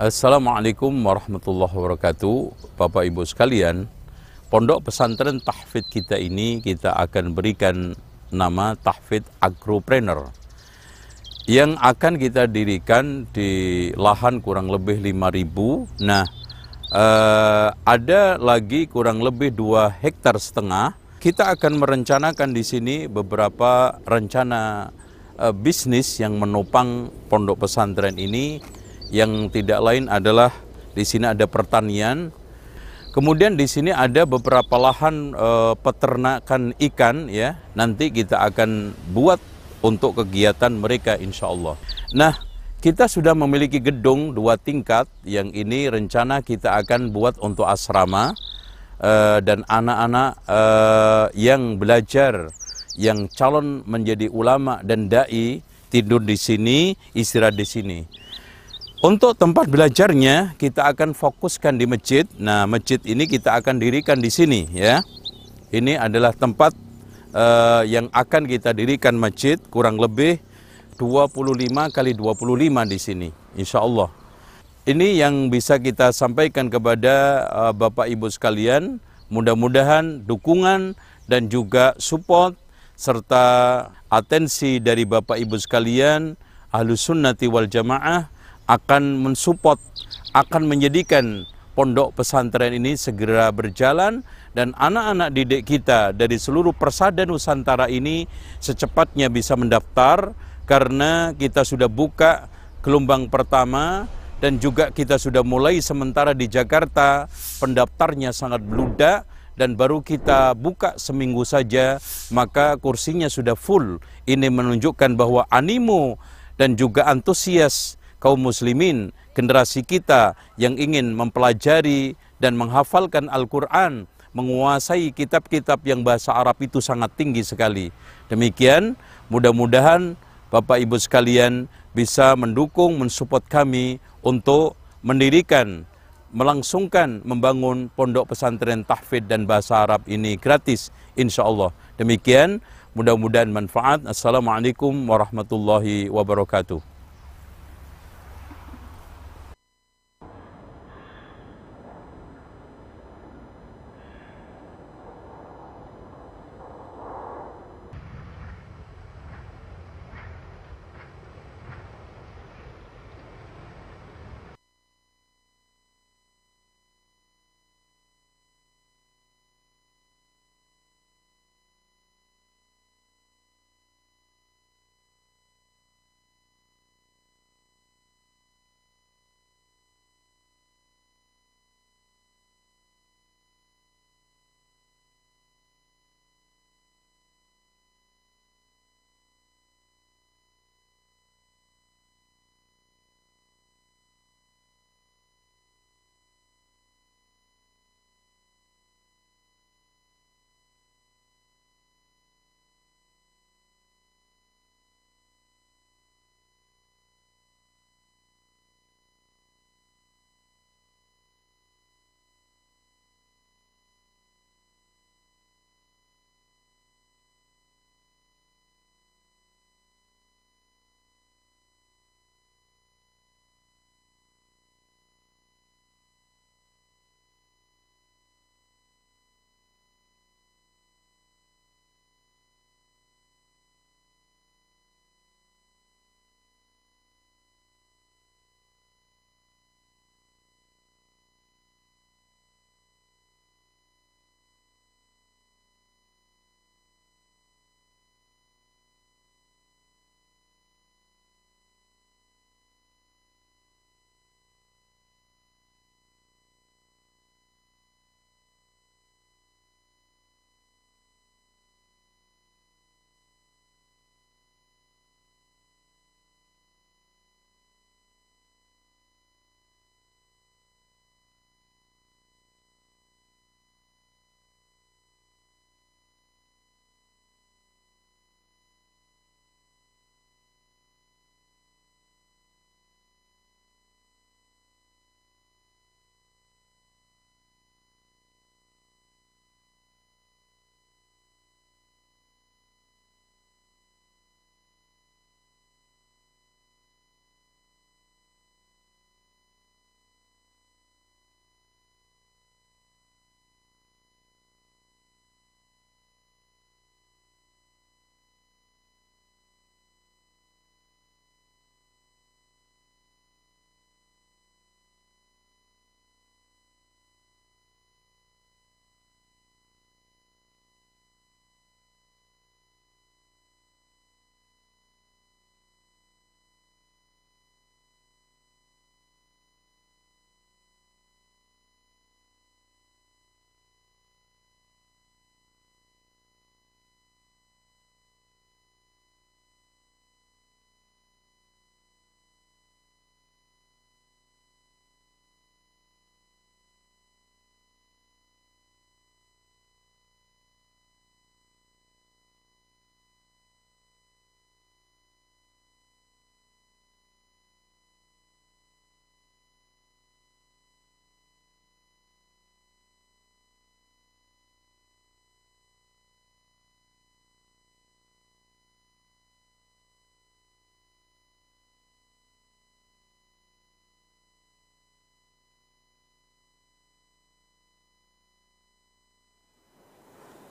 Assalamualaikum warahmatullahi wabarakatuh. Bapak Ibu sekalian, pondok pesantren tahfidz kita ini kita akan berikan nama tahfidz agropreneur yang akan kita dirikan di lahan kurang lebih 5000. Nah, eh, ada lagi kurang lebih 2 hektar setengah. Kita akan merencanakan di sini beberapa rencana eh, bisnis yang menopang pondok pesantren ini yang tidak lain adalah di sini ada pertanian. Kemudian di sini ada beberapa lahan e, peternakan ikan ya. Nanti kita akan buat untuk kegiatan mereka insya Allah. Nah, kita sudah memiliki gedung dua tingkat yang ini rencana kita akan buat untuk asrama e, dan anak-anak e, yang belajar yang calon menjadi ulama dan dai tidur di sini, istirahat di sini. Untuk tempat belajarnya kita akan fokuskan di masjid. Nah, masjid ini kita akan dirikan di sini ya. Ini adalah tempat uh, yang akan kita dirikan masjid kurang lebih 25 kali 25 di sini insya Allah. Ini yang bisa kita sampaikan kepada uh, Bapak Ibu sekalian. Mudah-mudahan dukungan dan juga support serta atensi dari Bapak Ibu sekalian Ahlus Sunnati wal Jamaah akan mensupport, akan menjadikan pondok pesantren ini segera berjalan dan anak-anak didik kita dari seluruh persada Nusantara ini secepatnya bisa mendaftar karena kita sudah buka gelombang pertama dan juga kita sudah mulai sementara di Jakarta. Pendaftarnya sangat beludak dan baru kita buka seminggu saja maka kursinya sudah full. Ini menunjukkan bahwa animo dan juga antusias kaum muslimin, generasi kita yang ingin mempelajari dan menghafalkan Al-Quran, menguasai kitab-kitab yang bahasa Arab itu sangat tinggi sekali. Demikian, mudah-mudahan Bapak Ibu sekalian bisa mendukung, mensupport kami untuk mendirikan, melangsungkan, membangun pondok pesantren tahfidz dan bahasa Arab ini gratis, insya Allah. Demikian, mudah-mudahan manfaat. Assalamualaikum warahmatullahi wabarakatuh.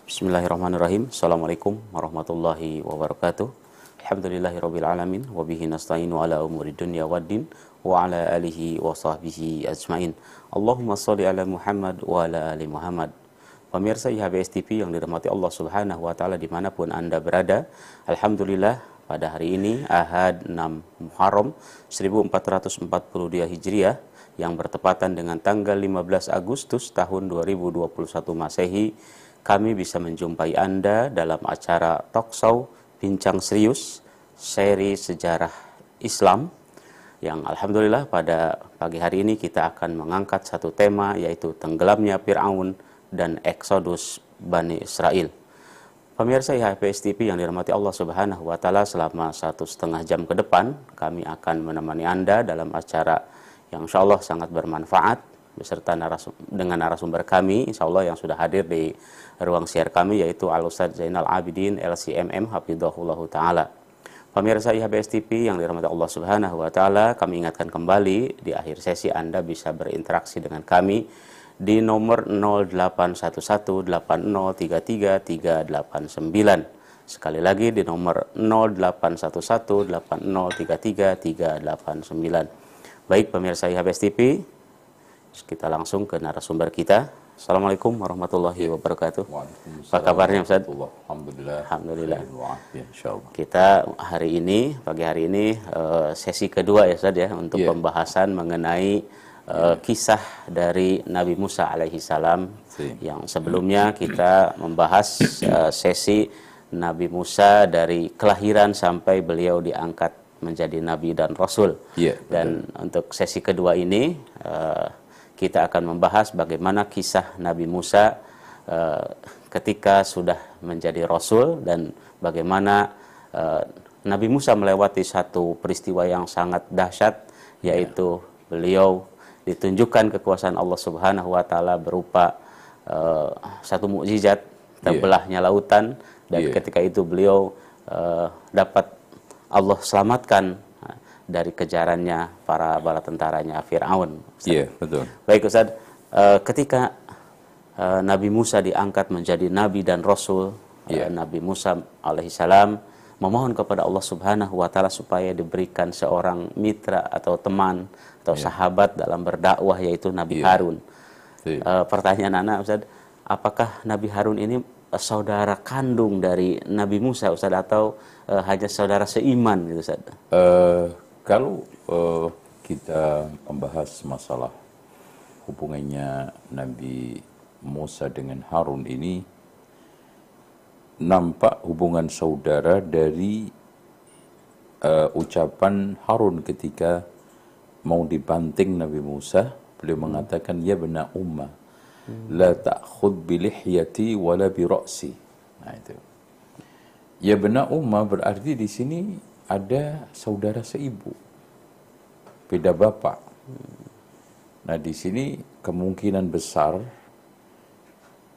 Bismillahirrahmanirrahim. Assalamualaikum warahmatullahi wabarakatuh. Alhamdulillahirabbil alamin wa bihi nasta'inu ala umuri dunya waddin wa ala alihi wa sahbihi ajmain. Allahumma shalli ala Muhammad wa ala ali Muhammad. Pemirsa IHBS TV yang dirahmati Allah Subhanahu wa taala di mana pun Anda berada, alhamdulillah pada hari ini Ahad 6 Muharram 1442 Hijriah yang bertepatan dengan tanggal 15 Agustus tahun 2021 Masehi kami bisa menjumpai Anda dalam acara Talkshow Bincang Serius seri sejarah Islam yang Alhamdulillah pada pagi hari ini kita akan mengangkat satu tema yaitu tenggelamnya Fir'aun dan Exodus Bani Israel. Pemirsa IHPS TV yang dirahmati Allah Subhanahu wa taala selama satu setengah jam ke depan kami akan menemani Anda dalam acara yang insya Allah sangat bermanfaat beserta narasum, dengan narasumber kami insya Allah yang sudah hadir di ruang siar kami yaitu Al Ustaz Zainal Abidin LCMM Hafidhahullah Ta'ala. Pemirsa IHBS TV yang dirahmati Allah Subhanahu wa taala, kami ingatkan kembali di akhir sesi Anda bisa berinteraksi dengan kami di nomor 0811803339. Sekali lagi di nomor 0811803339. Baik pemirsa IHBS TV, kita langsung ke narasumber kita. Assalamualaikum warahmatullahi wabarakatuh. Apa kabarnya Ustaz? Alhamdulillah. Alhamdulillah. Kita hari ini, pagi hari ini uh, sesi kedua ya Ustaz ya untuk Yeah. pembahasan mengenai uh, kisah dari Nabi Musa alaihi salam Si. yang sebelumnya kita membahas uh, sesi Nabi Musa dari kelahiran sampai beliau diangkat menjadi nabi dan rasul. Iya, Dan untuk sesi kedua ini uh, kita akan membahas bagaimana kisah Nabi Musa uh, ketika sudah menjadi rasul dan bagaimana uh, Nabi Musa melewati satu peristiwa yang sangat dahsyat yaitu beliau ditunjukkan kekuasaan Allah Subhanahu wa taala berupa uh, satu mukjizat terbelahnya lautan dan Iya. ketika itu beliau uh, dapat Allah selamatkan dari kejarannya para bala tentaranya Firaun. Iya, betul. Baik Ustaz, Eh, ketika eh, Nabi Musa diangkat menjadi nabi dan rasul, eh, Iya. Nabi Musa alaihissalam memohon kepada Allah Subhanahu wa taala supaya diberikan seorang mitra atau teman atau sahabat dalam berdakwah yaitu Nabi Iya. Harun. Si. Eh, pertanyaan anak Ustaz, apakah Nabi Harun ini eh, saudara kandung dari Nabi Musa Ustaz atau eh, hanya saudara seiman gitu Ustaz? Eh, kalau eh, kita membahas masalah hubungannya Nabi Musa dengan Harun ini nampak hubungan saudara dari eh, ucapan Harun ketika mau dibanting Nabi Musa beliau mengatakan ya bena umma la ta'khud bi lihyati wala bi ra'si. Nah itu. Ya benar umma berarti di sini ada saudara seibu. Beda bapak. Nah di sini kemungkinan besar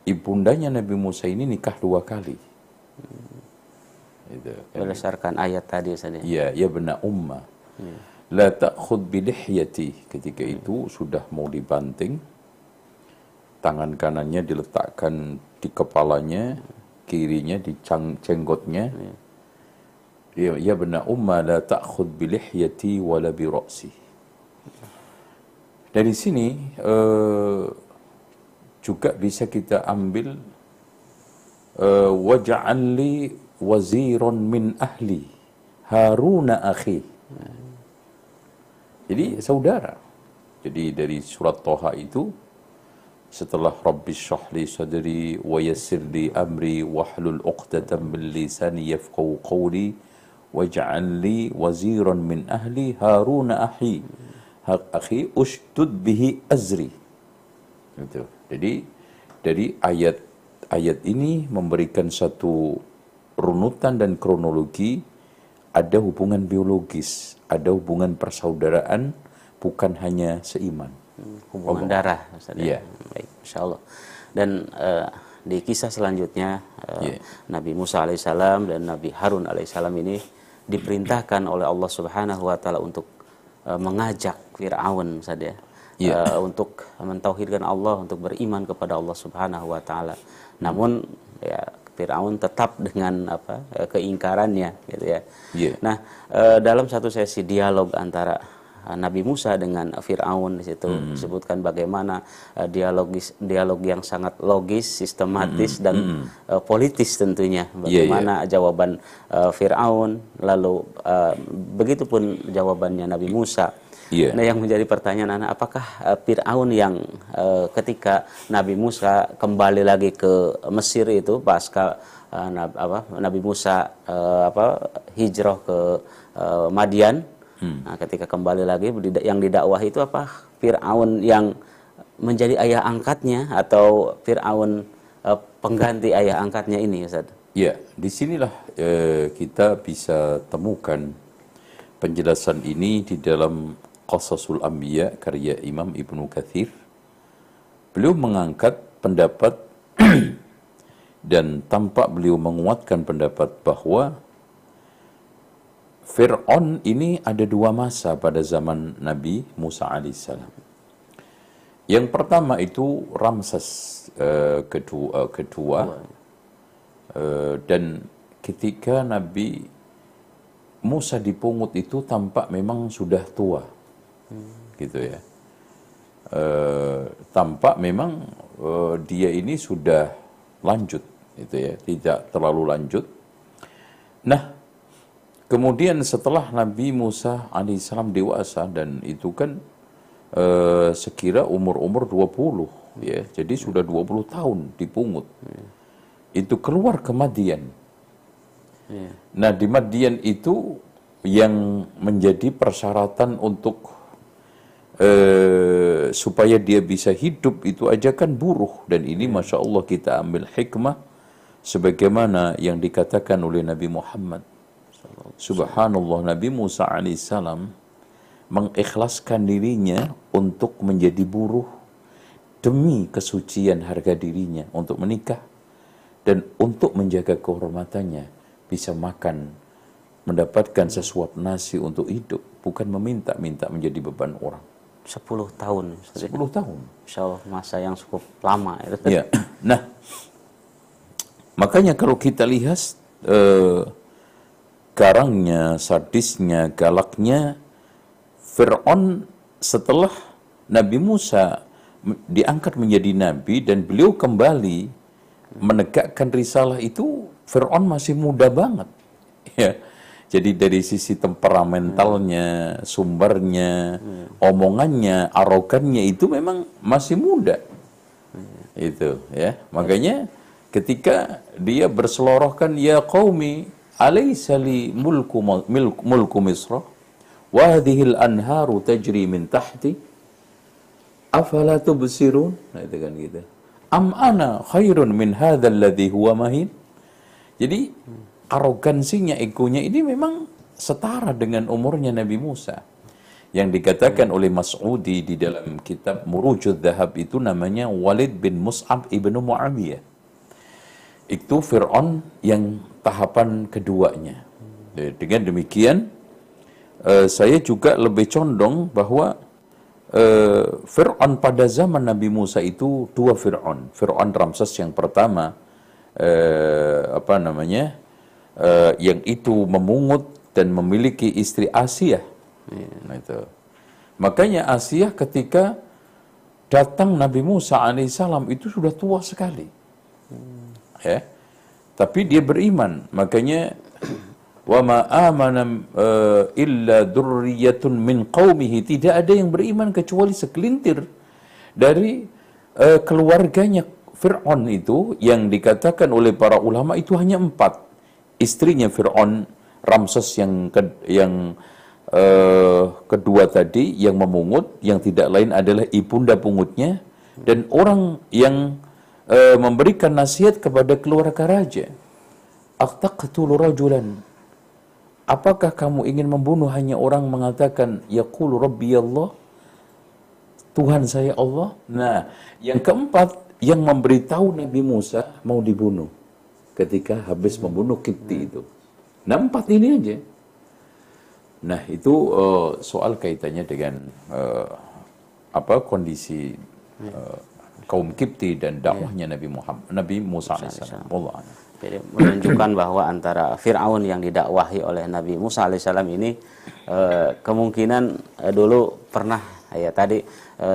ibundanya Nabi Musa ini nikah dua kali. Itu. Berdasarkan ayat tadi Ustaz ya. Ya, ya benar umma. La ta'khud bi lihyati. Ketika itu sudah mau dibanting. Tangan kanannya diletakkan di kepalanya, kirinya di cenggotnya. Ya, ya benar umma la ta'khud bi lihyati wala bi ra'si. Dari sini eh, juga bisa kita ambil eh, waj'al li waziran min ahli Haruna akhi. Jadi saudara. Jadi dari surat Toha itu setelah Rabbi syahli sadri wa yassir li amri wahlul uqdatan min lisani yafqahu qawli waj'al li waziran min ahli Haruna akhi. Hak akhi ustud bihi azri. Gitu. Jadi dari ayat ayat ini memberikan satu runutan dan kronologi ada hubungan biologis, ada hubungan persaudaraan bukan hanya seiman. hubungan darah Ustaz ya. Iya. Baik, Masya Allah. Dan eh, di kisah selanjutnya eh, Iya. Nabi Musa alaihissalam dan Nabi Harun alaihissalam ini diperintahkan oleh Allah Subhanahu wa taala untuk uh, mengajak Fir'aun saja Ya. uh, untuk mentauhidkan Allah, untuk beriman kepada Allah Subhanahu wa taala. Namun ya Firaun tetap dengan apa eh, keingkarannya gitu ya. Iya. Nah, eh, dalam satu sesi dialog antara Nabi Musa dengan Firaun di situ disebutkan bagaimana eh, dialogis dialog yang sangat logis, sistematis dan eh, politis tentunya. Iya, Bagaimana jawaban eh, Firaun, lalu eh, begitupun jawabannya Nabi Musa. Iya. Nah, yang menjadi pertanyaan anak, apakah uh, Fir'aun yang uh, ketika Nabi Musa kembali lagi ke Mesir itu pasca uh, Nab- apa, Nabi Musa uh, apa hijrah ke uh, Madian, nah, ketika kembali lagi yang didakwahi itu apa Fir'aun yang menjadi ayah angkatnya atau Fir'aun uh, pengganti ayah angkatnya ini Ustaz? Ya, di sinilah eh, kita bisa temukan penjelasan ini di dalam Qasasul Anbiya karya Imam Ibnu Kathir. Beliau mengangkat pendapat dan tampak beliau menguatkan pendapat bahwa Fir'aun ini ada dua masa pada zaman Nabi Musa alaihissalam. Yang pertama itu Ramses eh, kedua, kedua Eh, dan ketika Nabi Musa dipungut itu tampak memang sudah tua, gitu ya. Eh, tampak memang eh, dia ini sudah lanjut, gitu ya, tidak terlalu lanjut. Nah, kemudian setelah Nabi Musa alaihissalam dewasa dan itu kan eh, sekira umur-umur 20 ya, jadi sudah 20 tahun dipungut itu keluar ke Madian. Iya. Nah di Madian itu yang menjadi persyaratan untuk eh, supaya dia bisa hidup itu aja kan buruh dan ini masya Allah kita ambil hikmah sebagaimana yang dikatakan oleh Nabi Muhammad. Subhanallah Nabi Musa alaihissalam mengikhlaskan dirinya untuk menjadi buruh demi kesucian harga dirinya untuk menikah dan untuk menjaga kehormatannya bisa makan mendapatkan sesuap nasi untuk hidup bukan meminta-minta menjadi beban orang 10 tahun. Ustaz. 10 tahun Insya Allah masa yang cukup lama itu. ya nah makanya kalau kita lihat eh, garangnya sadisnya galaknya Fir'aun setelah Nabi Musa diangkat menjadi nabi dan beliau kembali menegakkan risalah itu Fir'aun masih muda banget. Ya jadi dari sisi temperamentalnya sumbernya omongannya arogannya itu memang masih muda. Itu ya. Makanya ketika dia berselorohkan ya qaumi alaysa li mulku milk- mulku misra wa hadhihi al-anharu tajri min tahti afala tubsirun nah itu kan gitu am ana khairun min hadzal ladzi huwa mahin jadi arogansinya egonya ini memang setara dengan umurnya Nabi Musa. Yang dikatakan oleh Mas'udi di dalam kitab Murujud Dhahab itu namanya Walid bin Mus'ab ibnu Muawiyah. Itu Fir'aun yang tahapan keduanya Eh, dengan demikian eh, saya juga lebih condong bahwa eh, Fir'aun pada zaman Nabi Musa itu dua Fir'aun. Fir'aun Ramses yang pertama, eh, apa namanya, eh, yang itu memungut dan memiliki istri Asia. Nah, itu. Makanya Asia ketika datang Nabi Musa alaihissalam itu sudah tua sekali. Ya. Tapi dia beriman. Makanya wa ma amana eh, illa dzurriyyatun min qaumihi tidak ada yang beriman kecuali segelintir dari eh, keluarganya Fir'aun itu yang dikatakan oleh para ulama itu hanya empat. Istrinya Fir'aun Ramses yang ke- yang eh, kedua tadi yang memungut. Yang tidak lain adalah ibunda pungutnya. Dan orang yang eh, memberikan nasihat kepada keluarga raja aqtaqtulu rajulan Apakah kamu ingin membunuh hanya orang mengatakan yaqulu rabbi Allah? Tuhan saya Allah. Nah, yang keempat yang memberitahu Nabi Musa mau dibunuh ketika habis membunuh Kipti itu. Nah, empat ini aja. Nah, itu uh, soal kaitannya dengan uh, apa kondisi uh, kaum Kipti dan dakwahnya Nabi Muhammad, Nabi Musa alaihissalam. Jadi menunjukkan bahwa antara Fir'aun yang didakwahi oleh Nabi Musa alaihissalam ini uh, kemungkinan uh, dulu pernah ya tadi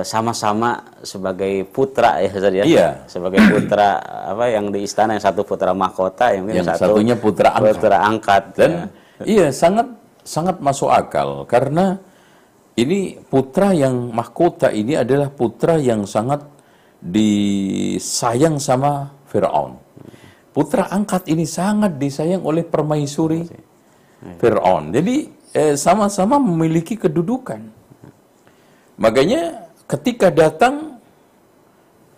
sama-sama sebagai putra ya Ustaz ya. Iya. Sebagai putra apa yang di istana yang satu putra mahkota yang, yang satu satunya putra angkat. Putra angkat. Dan ya. iya sangat sangat masuk akal karena ini putra yang mahkota ini adalah putra yang sangat disayang sama Firaun. Putra angkat ini sangat disayang oleh permaisuri Firaun. Jadi eh, sama-sama eh, memiliki kedudukan. Makanya ketika datang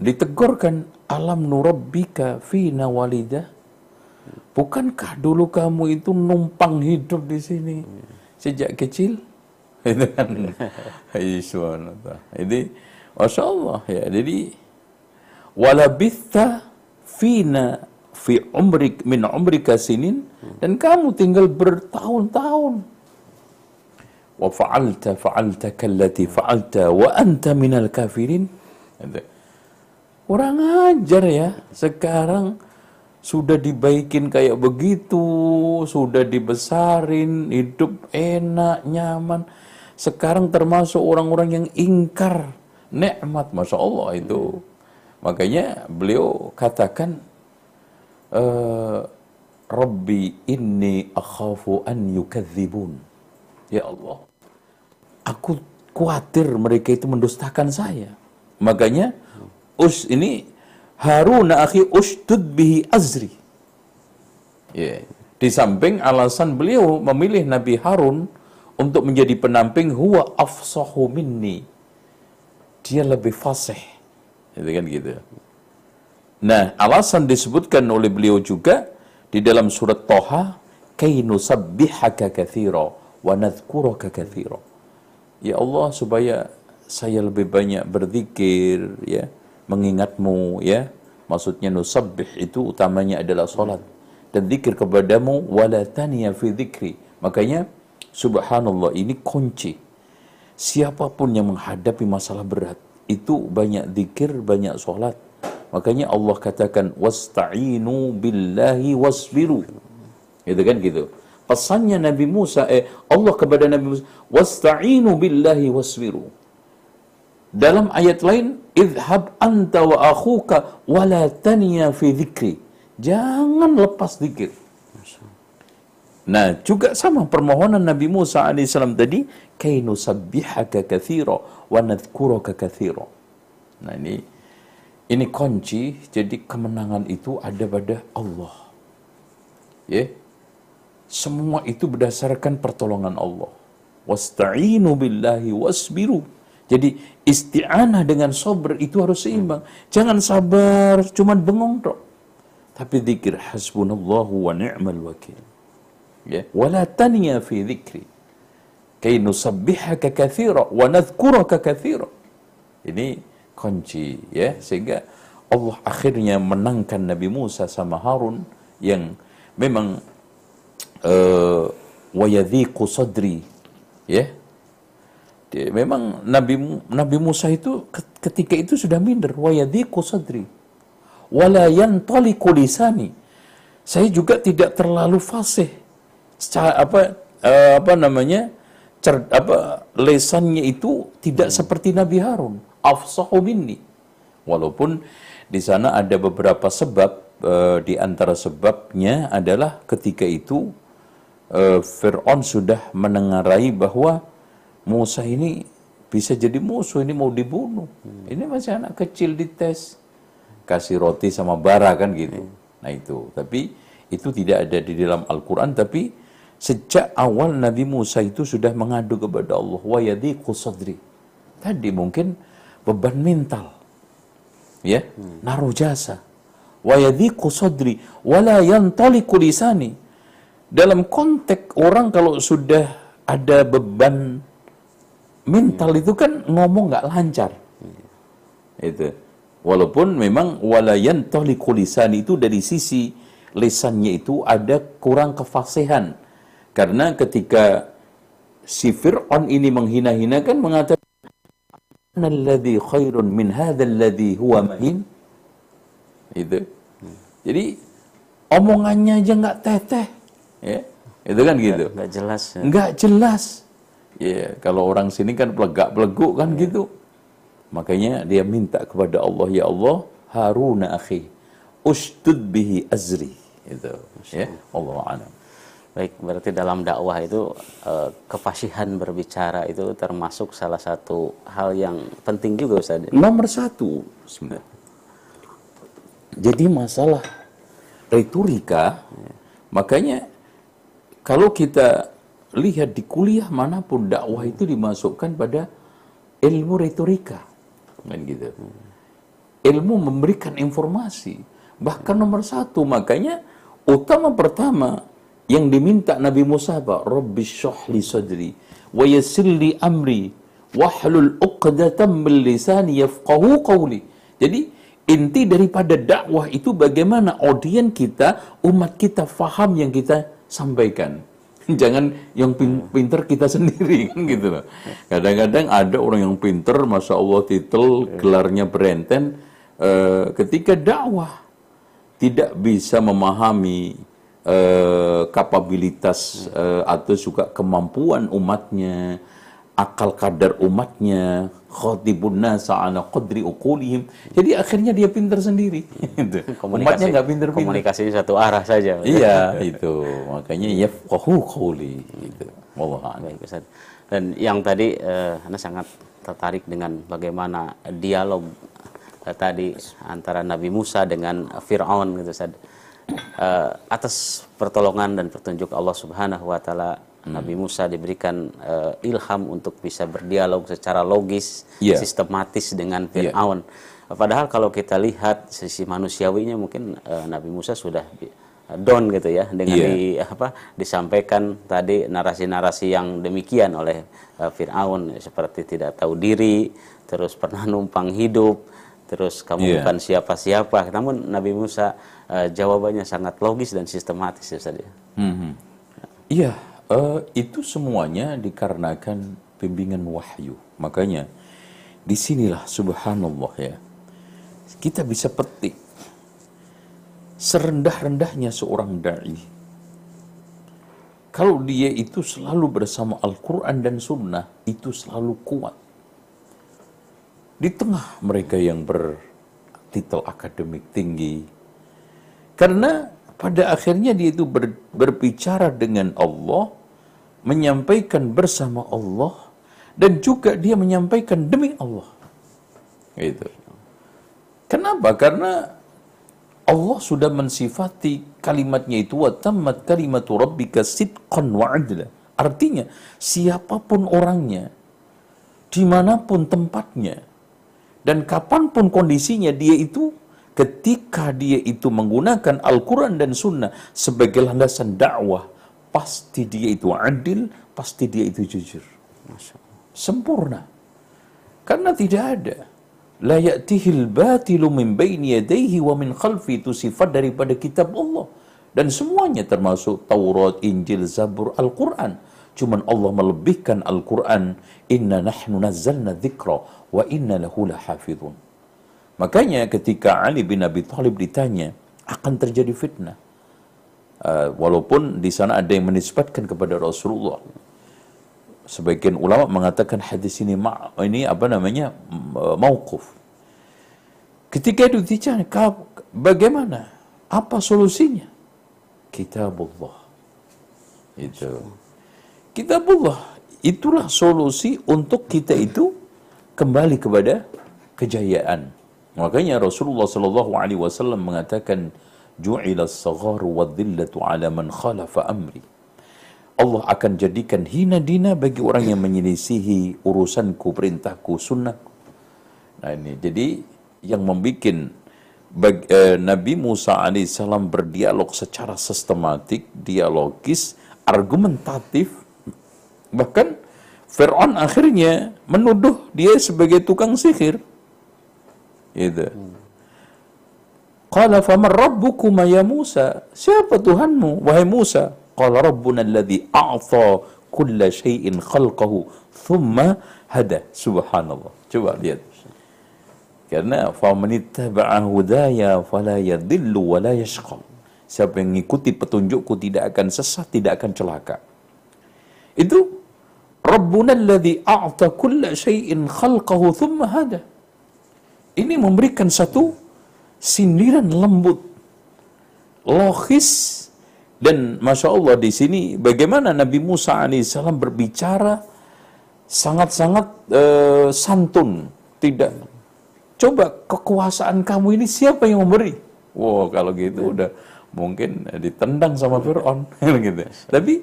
ditegurkan alam nurabbika fina walidah Bukankah dulu kamu itu numpang hidup di sini sejak kecil? Itu kan Ini Masya Allah ya. Jadi walabitha fina fi umrik min umrika sinin. Dan kamu tinggal bertahun-tahun. Wa fa'alta fa'alta kallati fa'alta wa anta minal kafirin. Kurang ajar ya. Sekarang sudah dibaikin kayak begitu, sudah dibesarin, hidup enak, nyaman. Sekarang termasuk orang-orang yang ingkar nikmat, masya Allah itu. Makanya beliau katakan, e, Rabbi inni akhafu an yukadzibun. Ya Allah, aku khawatir mereka itu mendustakan saya. Makanya, us ini Harun akhi ustud bihi azri. Yeah. Di samping alasan beliau memilih Nabi Harun untuk menjadi penamping huwa afsahu minni. Dia lebih fasih. Itu kan gitu. Nah, alasan disebutkan oleh beliau juga di dalam surat Toha, kainu sabbihaka kathira wa nadhkuraka kathira. Ya Allah supaya saya lebih banyak berzikir ya mengingatmu ya maksudnya nusabbih itu utamanya adalah salat dan zikir kepadamu wala taniya fi dzikri makanya subhanallah ini kunci siapa pun yang menghadapi masalah berat itu banyak zikir banyak salat makanya Allah katakan wasta'inu billahi wasbiru itu kan gitu pesannya Nabi Musa eh Allah kepada Nabi Musa wasta'inu billahi wasbiru dalam ayat lain, idhab anta wa akhuka wala taniya fi dhikri. Jangan lepas zikir. Nah, juga sama permohonan Nabi Musa AS tadi, kainu sabbihaka kathira wa nadhkuraka kathira. Nah, ini ini kunci, jadi kemenangan itu ada pada Allah. Ya. Semua itu berdasarkan pertolongan Allah. Wasta'inu billahi wasbiru jadi isti'anah dengan sober itu harus seimbang. Jangan sabar, cuman bengong dok. Tapi zikir hasbunallahu wa ni'mal wakil. Ya, wala taniya fi dzikri. Kay nusabbihaka katsira wa nadhkuraka. Ini kunci ya. Sehingga Allah akhirnya menangkan Nabi Musa sama Harun yang memang uh, wa yadhiqu sadri ya. Memang Nabi Nabi Musa itu ketika itu sudah minder wa yadhiqu sadri. Wala yantaliqu lisani. Saya juga tidak terlalu fasih secara apa uh, apa namanya cer, apa lesannya itu tidak hmm. seperti Nabi Harun afsahu minni walaupun di sana ada beberapa sebab uh, di antara sebabnya adalah ketika itu uh, Fir'aun sudah menengarai bahwa Musa ini bisa jadi musuh, ini mau dibunuh. Hmm. Ini masih anak kecil dites. Kasih roti sama bara kan gitu. Hmm. Nah itu, tapi itu tidak ada di dalam Al-Quran, tapi sejak awal Nabi Musa itu sudah mengadu kepada Allah. Wa yadiqu sadri. Tadi mungkin beban mental. Ya, hmm. naruh jasa. Wa yadiqu sadri. Wala yantaliku lisani. Dalam konteks orang kalau sudah ada beban mental itu kan ngomong nggak lancar. Itu. Walaupun memang walayan tohliku lisan itu dari sisi lisannya itu ada kurang kefasihan. Karena ketika si Fir'aun ini menghina-hinakan mengatakan alladhi khairun min hadzal ladzi huwa mahin. Itu. Jadi omongannya aja nggak teteh. Ya. Itu kan gitu. Nggak jelas. Ya. Nggak jelas. Ya, kalau orang sini kan pelegak-peleguk kan gitu. Makanya dia minta kepada Allah, ya Allah, Haruna akhi, ustud bihi azri. Itu. Ya, Allah a'lam. Baik, berarti dalam dakwah itu eh, kefasihan berbicara itu termasuk salah satu hal yang penting juga Ustaz. Nomor satu sebenarnya. Jadi masalah retorika, makanya kalau kita lihat di kuliah mana pun dakwah itu dimasukkan pada ilmu retorika, kan gitu. Ilmu memberikan informasi, bahkan nomor satu makanya utama pertama yang diminta Nabi Musa apa? Rabbi syahli sadri wa yassirli amri wahlul uqdatam min lisani yafqahu qawli. Jadi inti daripada dakwah itu bagaimana audien kita, umat kita faham yang kita sampaikan. Jangan yang pinter kita sendiri kan gitu loh. Kadang-kadang ada orang yang pinter, masya Allah titel gelarnya berenten, eh, ketika dakwah tidak bisa memahami uh, kapabilitas uh, atau juga kemampuan umatnya, akal kadar umatnya, khatibun nasa ala qadri uqulihim. Jadi akhirnya dia pintar sendiri. Umatnya nggak pintar-pintar. Komunikasinya satu arah saja. iya, itu. Makanya yafqahu qawli gitu. Baik, Ustaz. Dan yang tadi uh, Anda sangat tertarik dengan bagaimana dialog uh, tadi antara Nabi Musa dengan Firaun gitu Ustaz uh, atas pertolongan dan petunjuk Allah Subhanahu wa taala hmm. Nabi Musa diberikan uh, ilham untuk bisa berdialog secara logis, yeah. sistematis dengan iya. Firaun. Yeah. Padahal kalau kita lihat sisi manusiawinya mungkin uh, Nabi Musa sudah down gitu ya dengan yeah. di, apa disampaikan tadi narasi-narasi yang demikian oleh uh, Firaun seperti tidak tahu diri, terus pernah numpang hidup, terus kamu yeah. bukan siapa-siapa. Namun Nabi Musa uh, jawabannya sangat logis dan sistematis ya Ustaz ya. Hmm. Iya, uh, itu semuanya dikarenakan bimbingan wahyu. Makanya di sinilah subhanallah ya. Kita bisa petik serendah-rendahnya seorang dai. Kalau dia itu selalu bersama Al-Quran dan Sunnah, itu selalu kuat. Di tengah mereka yang bertitel akademik tinggi, karena pada akhirnya dia itu ber, berbicara dengan Allah, menyampaikan bersama Allah, dan juga dia menyampaikan demi Allah. Gitu. Kenapa? Karena Allah sudah mensifati kalimatnya itu wa tammat kalimatu rabbika sidqan wa adla. Artinya siapa pun orangnya, di mana pun tempatnya, dan kapan pun kondisinya dia itu ketika dia itu menggunakan Al-Quran dan Sunnah sebagai landasan dakwah, pasti dia itu adil, pasti dia itu jujur. Sempurna. Karena tidak ada. La ya'tihil batilu min baini yadayhi wa min khalfi itu sifat daripada kitab Allah. Dan semuanya termasuk Taurat, Injil, Zabur, Al-Quran. Cuman Allah melebihkan Al-Quran. Inna nahnu nazzalna dzikra wa inna lahu lahafidhun. Makanya ketika Ali bin Abi Thalib ditanya, akan terjadi fitnah. Uh, walaupun di sana ada yang menisbatkan kepada Rasulullah. Sebagian ulama mengatakan hadis ini ma ini apa namanya mauquf. Ketika itu ditanya, bagaimana? Apa solusinya? Kitabullah. Itu. Kitabullah. Itulah solusi untuk kita itu kembali kepada kejayaan Makanya Rasulullah sallallahu alaihi wasallam mengatakan ju'ila as-sagharu wadh-dhillatu 'ala man khalafa amri. Allah akan jadikan hina dina bagi orang yang menyelisihi urusanku, perintahku, sunnahku. Nah ini jadi yang membuat bagi, eh, Nabi Musa alaihissalam berdialog secara sistematik, dialogis, argumentatif, bahkan Fir'aun akhirnya menuduh dia sebagai tukang sihir. Itu. Qala faman rabbukuma ya Musa? Siapa Tuhanmu wahai Musa? Qala rabbuna alladhi a'ta kulla syai'in khalqahu thumma hada. Subhanallah. Coba lihat. Karena faman ittaba'a hudaya fala yadhillu wa la yashqa. Siapa yang mengikuti petunjukku tidak akan sesat, tidak akan celaka. Itu Rabbuna alladhi a'ta kulla syai'in khalqahu thumma hada. Ini memberikan satu sindiran lembut, logis, dan masya Allah di sini bagaimana Nabi Musa alaihissalam berbicara sangat-sangat uh, santun, tidak coba kekuasaan kamu ini siapa yang memberi? Wow kalau gitu udah mungkin ditendang sama Fir'aun gitu. Tapi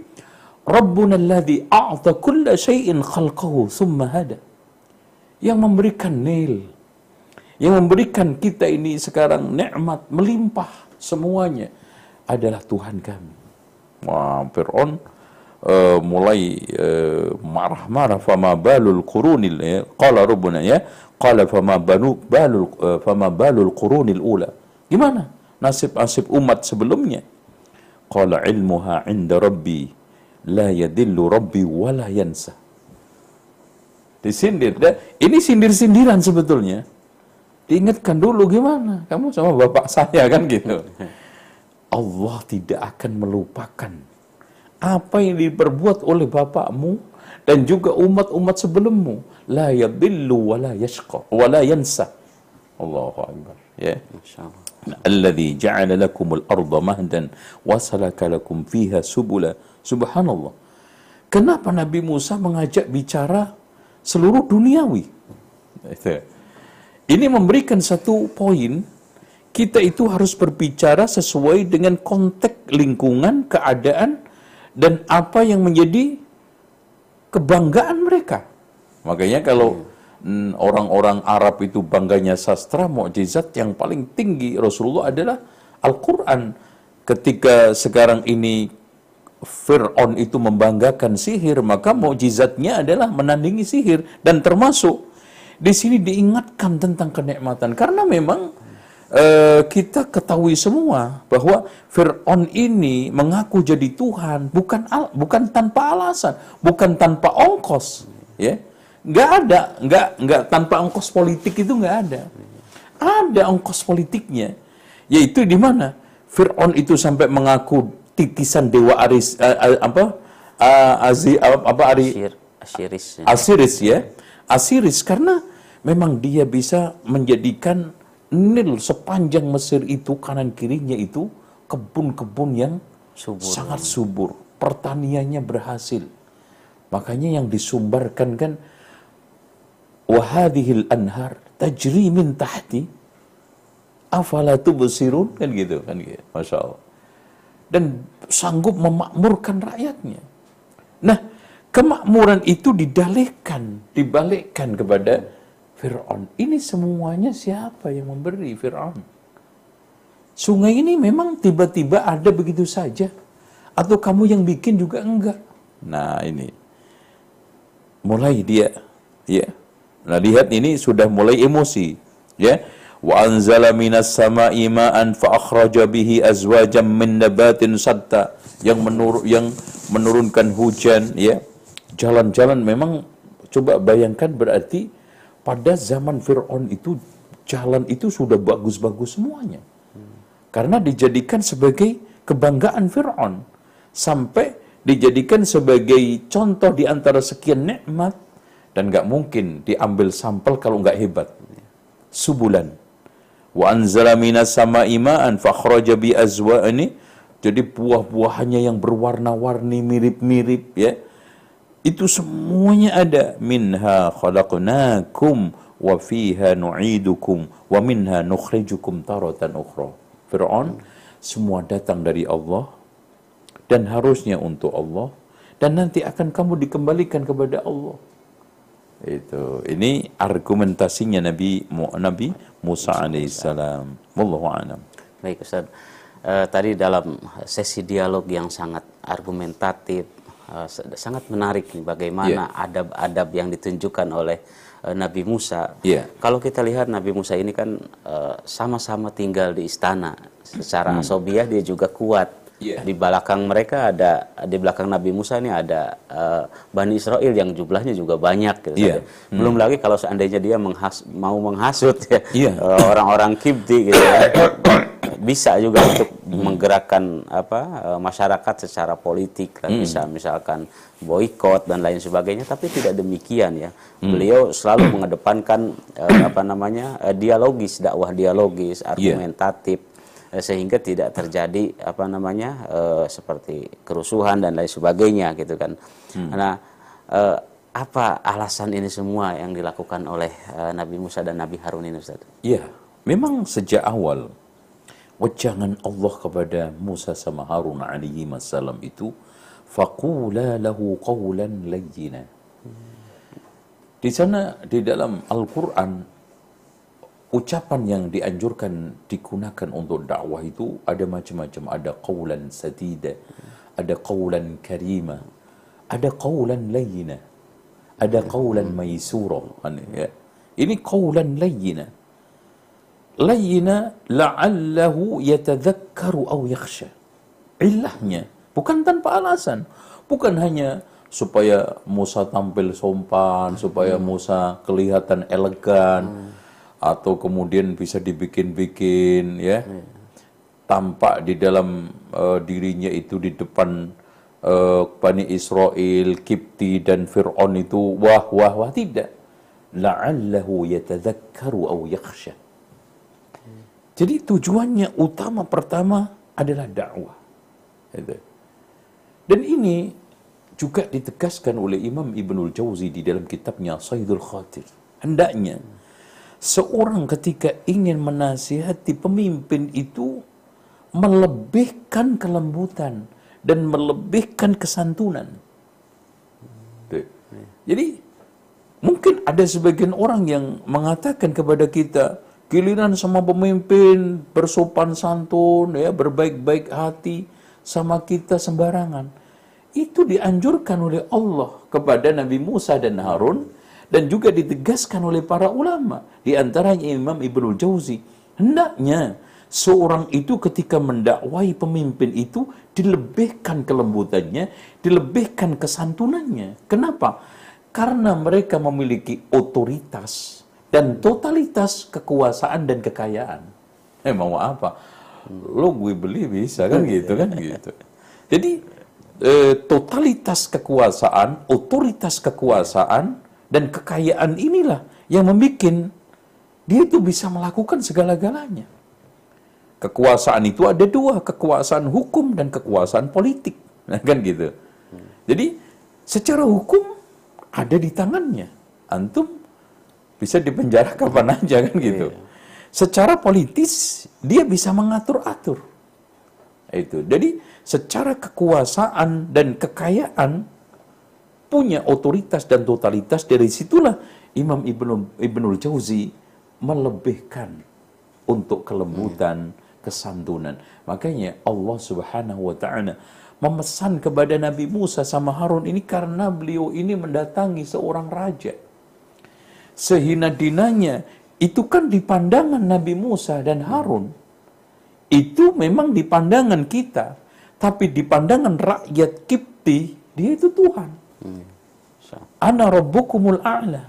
Rabbuna alladhi a'ta kulla syai'in khalqahu thumma hada. Yang memberikan nil. Yang memberikan kita ini sekarang nikmat melimpah semuanya adalah Tuhan kami. Wah, Fir'aun uh, mulai uh, marah-marah fama balul qurunil ya. Qala rabbuna ya, qala fama banu balul uh, fama balul qurunil ula. Gimana nasib-nasib umat sebelumnya? Qala ilmuha 'inda rabbi la yadillu rabbi wala yansa. Disindir. Ini sindir-sindiran sebetulnya. Diingatkan dulu gimana? Kamu sama bapak saya kan gitu. Allah tidak akan melupakan apa yang diperbuat oleh bapakmu dan juga umat-umat sebelummu. La yadillu wa la yashqa wa la yansa. Allahu Akbar. Ya. Masyaallah. Alladhi ja'ala lakumul arda mahdan wa salaka lakum fiha subula Subhanallah. Kenapa Nabi Musa mengajak bicara seluruh duniawi? Ini memberikan satu poin, kita itu harus berbicara sesuai dengan konteks lingkungan, keadaan, dan apa yang menjadi kebanggaan mereka. Makanya kalau hmm, orang-orang Arab itu bangganya sastra, mukjizat yang paling tinggi Rasulullah adalah Al-Quran. Ketika sekarang ini Fir'aun itu membanggakan sihir, maka mukjizatnya adalah menandingi sihir dan termasuk di sini diingatkan tentang kenikmatan karena memang uh, kita ketahui semua bahwa Fir'aun ini mengaku jadi Tuhan bukan al, bukan tanpa alasan, bukan tanpa ongkos, ya. Nggak ada, nggak nggak tanpa ongkos politik itu nggak ada. Ada ongkos politiknya, yaitu di mana Fir'aun itu sampai mengaku titisan dewa Aris uh, uh, apa uh, Azi uh, apa Ari Asir, Asiris ya. Asiris karena memang dia bisa menjadikan Nil sepanjang Mesir itu kanan kirinya itu kebun-kebun yang subur. sangat subur. Pertaniannya berhasil. Makanya yang disumbarkan kan wahadihil anhar tajri min tahti afala tubsirun? Kan gitu kan gitu. Masya Allah. Dan sanggup memakmurkan rakyatnya. Nah, kemakmuran itu didalihkan, dibalikkan kepada Fir'aun. Ini semuanya siapa yang memberi Fir'aun? Sungai ini memang tiba-tiba ada begitu saja. Atau kamu yang bikin juga enggak. Nah ini. Mulai dia. ya. Nah lihat ini sudah mulai emosi. Ya wa anzala minas sama'i ma'an fa akhraja bihi azwajan min nabatin satta yang yang menurunkan hujan ya jalan-jalan memang coba bayangkan berarti pada zaman Fir'aun itu jalan itu sudah bagus-bagus semuanya. Karena dijadikan sebagai kebanggaan Fir'aun. Sampai dijadikan sebagai contoh di antara sekian nikmat dan nggak mungkin diambil sampel kalau nggak hebat. Subulan wa anzala minas sama'i ma'an fakhraja bi azwa'ani jadi buah-buahannya yang berwarna-warni mirip-mirip ya itu semuanya ada minha khalaqnakum wa fiha nu'idukum wa minha nukhrijukum taratan ukhra Fir'aun semua datang dari Allah dan harusnya untuk Allah dan nanti akan kamu dikembalikan kepada Allah itu ini argumentasinya Nabi Nabi Musa alaihissalam. Wallahu a'lam. Baik Ustaz. Uh, tadi dalam sesi dialog yang sangat argumentatif, uh, sangat menarik nih bagaimana yeah. adab-adab yang ditunjukkan oleh uh, Nabi Musa. Yeah. Kalau kita lihat Nabi Musa ini kan sama-sama tinggal di istana. Secara hmm. asobiah dia juga kuat. Iya. Di belakang mereka ada di belakang Nabi Musa ini ada eh, Bani Israel yang jumlahnya juga banyak gitu. Iya. Belum lagi kalau seandainya dia menghas- mau menghasut ya Iya. eh, orang-orang Kibti gitu ya. Bisa juga untuk menggerakkan apa eh, masyarakat secara politik lah. bisa misalkan boykot dan lain sebagainya tapi tidak demikian ya. Beliau selalu mengedepankan eh, apa namanya eh, dialogis, dakwah dialogis, argumentatif eh, sehingga tidak terjadi apa namanya eh, seperti kerusuhan dan lain sebagainya gitu kan. Nah, eh, apa alasan ini semua yang dilakukan oleh eh, Nabi Musa dan Nabi Harun ini Ustaz? Iya, memang sejak awal wejangan Allah kepada Musa sama Harun alaihi wassalam itu faqula lahu qawlan layyina. Di sana di dalam Al-Qur'an ucapan yang dianjurkan digunakan untuk dakwah itu ada macam-macam, ada qawlan sadida, ada qawlan karima, ada qawlan layyina, ada qawlan maysura. Ya. Ini qawlan layyina. Layyina la'allahu yatadhakkaru aw yakhsha. Ilahnya bukan tanpa alasan. Bukan hanya supaya Musa tampil sompan, supaya Musa kelihatan elegan atau kemudian bisa dibikin-bikin ya. Tampak di dalam eh, dirinya itu di depan eh, Bani Israel, Kipti dan Fir'aun itu wah wah wah tidak. La'allahu yatadhakkaru aw yakhsha. Jadi tujuannya utama pertama adalah dakwah. Dan ini juga ditegaskan oleh Imam Ibnul Jauzi di dalam kitabnya Sayyidul Khatir. Hendaknya seorang ketika ingin menasihati pemimpin itu melebihkan kelembutan dan melebihkan kesantunan. Jadi mungkin ada sebagian orang yang mengatakan kepada kita giliran sama pemimpin bersopan santun ya berbaik-baik hati sama kita sembarangan itu dianjurkan oleh Allah kepada Nabi Musa dan Harun dan juga ditegaskan oleh para ulama di antaranya Imam Ibnu Jauzi hendaknya seorang itu ketika mendakwai pemimpin itu dilebihkan kelembutannya dilebihkan kesantunannya kenapa karena mereka memiliki otoritas dan totalitas kekuasaan dan kekayaan. Eh mau apa? Lo gue beli bisa kan gitu kan gitu. Jadi eh, totalitas kekuasaan, otoritas kekuasaan dan kekayaan inilah yang membuat dia itu bisa melakukan segala-galanya. Kekuasaan itu ada dua, kekuasaan hukum dan kekuasaan politik. Nah, kan gitu. Jadi secara hukum ada di tangannya. Antum bisa dipenjara kapan aja kan gitu. Secara politis dia bisa mengatur-atur. Itu. Jadi secara kekuasaan dan kekayaan punya otoritas dan totalitas dari situlah Imam Ibnu Ibnul Jauzi melebihkan untuk kelembutan, kesantunan. Makanya Allah Subhanahu wa taala memesan kepada Nabi Musa sama Harun ini karena beliau ini mendatangi seorang raja. Sehina dinanya itu kan di pandangan Nabi Musa dan Harun. Itu memang di pandangan kita tapi di pandangan rakyat Kipti dia itu Tuhan ana rabbukumul a'la.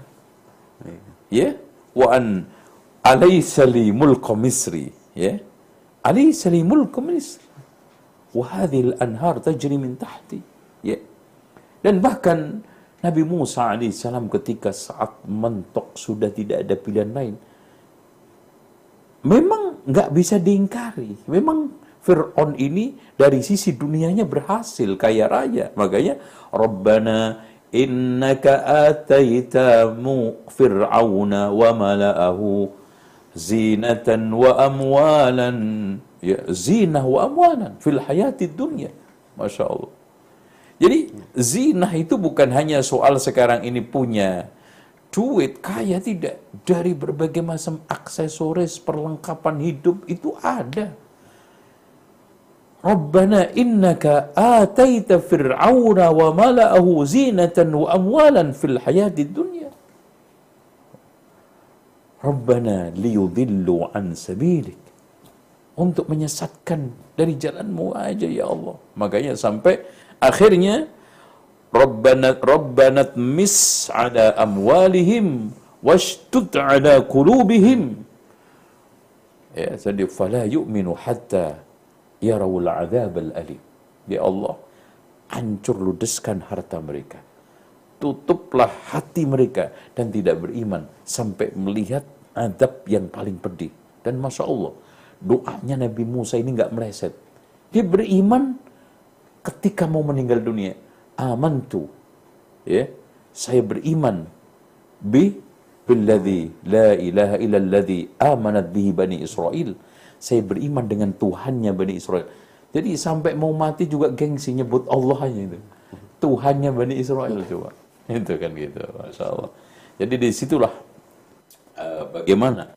Ya? Wa an alaysa li mulku misri. Ya? Alaysa li mulku misri. Wa hadhihi al-anhar tajri min tahti. Ya? Dan bahkan Nabi Musa alaihissalam ketika saat mentok sudah tidak ada pilihan lain, memang nggak bisa diingkari. Memang Fir'aun ini dari sisi dunianya berhasil kaya raya. Makanya Rabbana innaka ataita fir'auna wa mala'ahu zinatan wa amwalan ya zinah wa amwalan fil hayati dunya. Masya Allah. Jadi zinah itu bukan hanya soal sekarang ini punya duit kaya tidak dari berbagai macam aksesoris perlengkapan hidup itu ada. Rabbana innaka ataita fir'auna wa mala'ahu zinatan wa amwalan fil hayati dunya. Rabbana liyudillu an sabilik. untuk menyesatkan dari jalanmu aja ya Allah. Makanya sampai akhirnya Rabbana Rabbana mis ala amwalihim washtut ala qulubihim. Ya, jadi fala yu'minu hatta yarawul adzab al-alim. Ya Allah, hancur ludeskan harta mereka. Tutuplah hati mereka dan tidak beriman sampai melihat adab yang paling pedih. Dan Masya Allah, doanya Nabi Musa ini nggak meleset. Dia beriman ketika mau meninggal dunia. Amantu. Ya, saya beriman bi billadhi la ilaha illalladhi amanat bihi bani Israel. Saya beriman dengan Tuhannya Bani Israel. Jadi sampai mau mati juga gengsi nyebut Allah hanya itu. Tuhannya Bani Israel coba. Itu kan gitu, Masya Allah. Jadi di situlah uh, bagaimana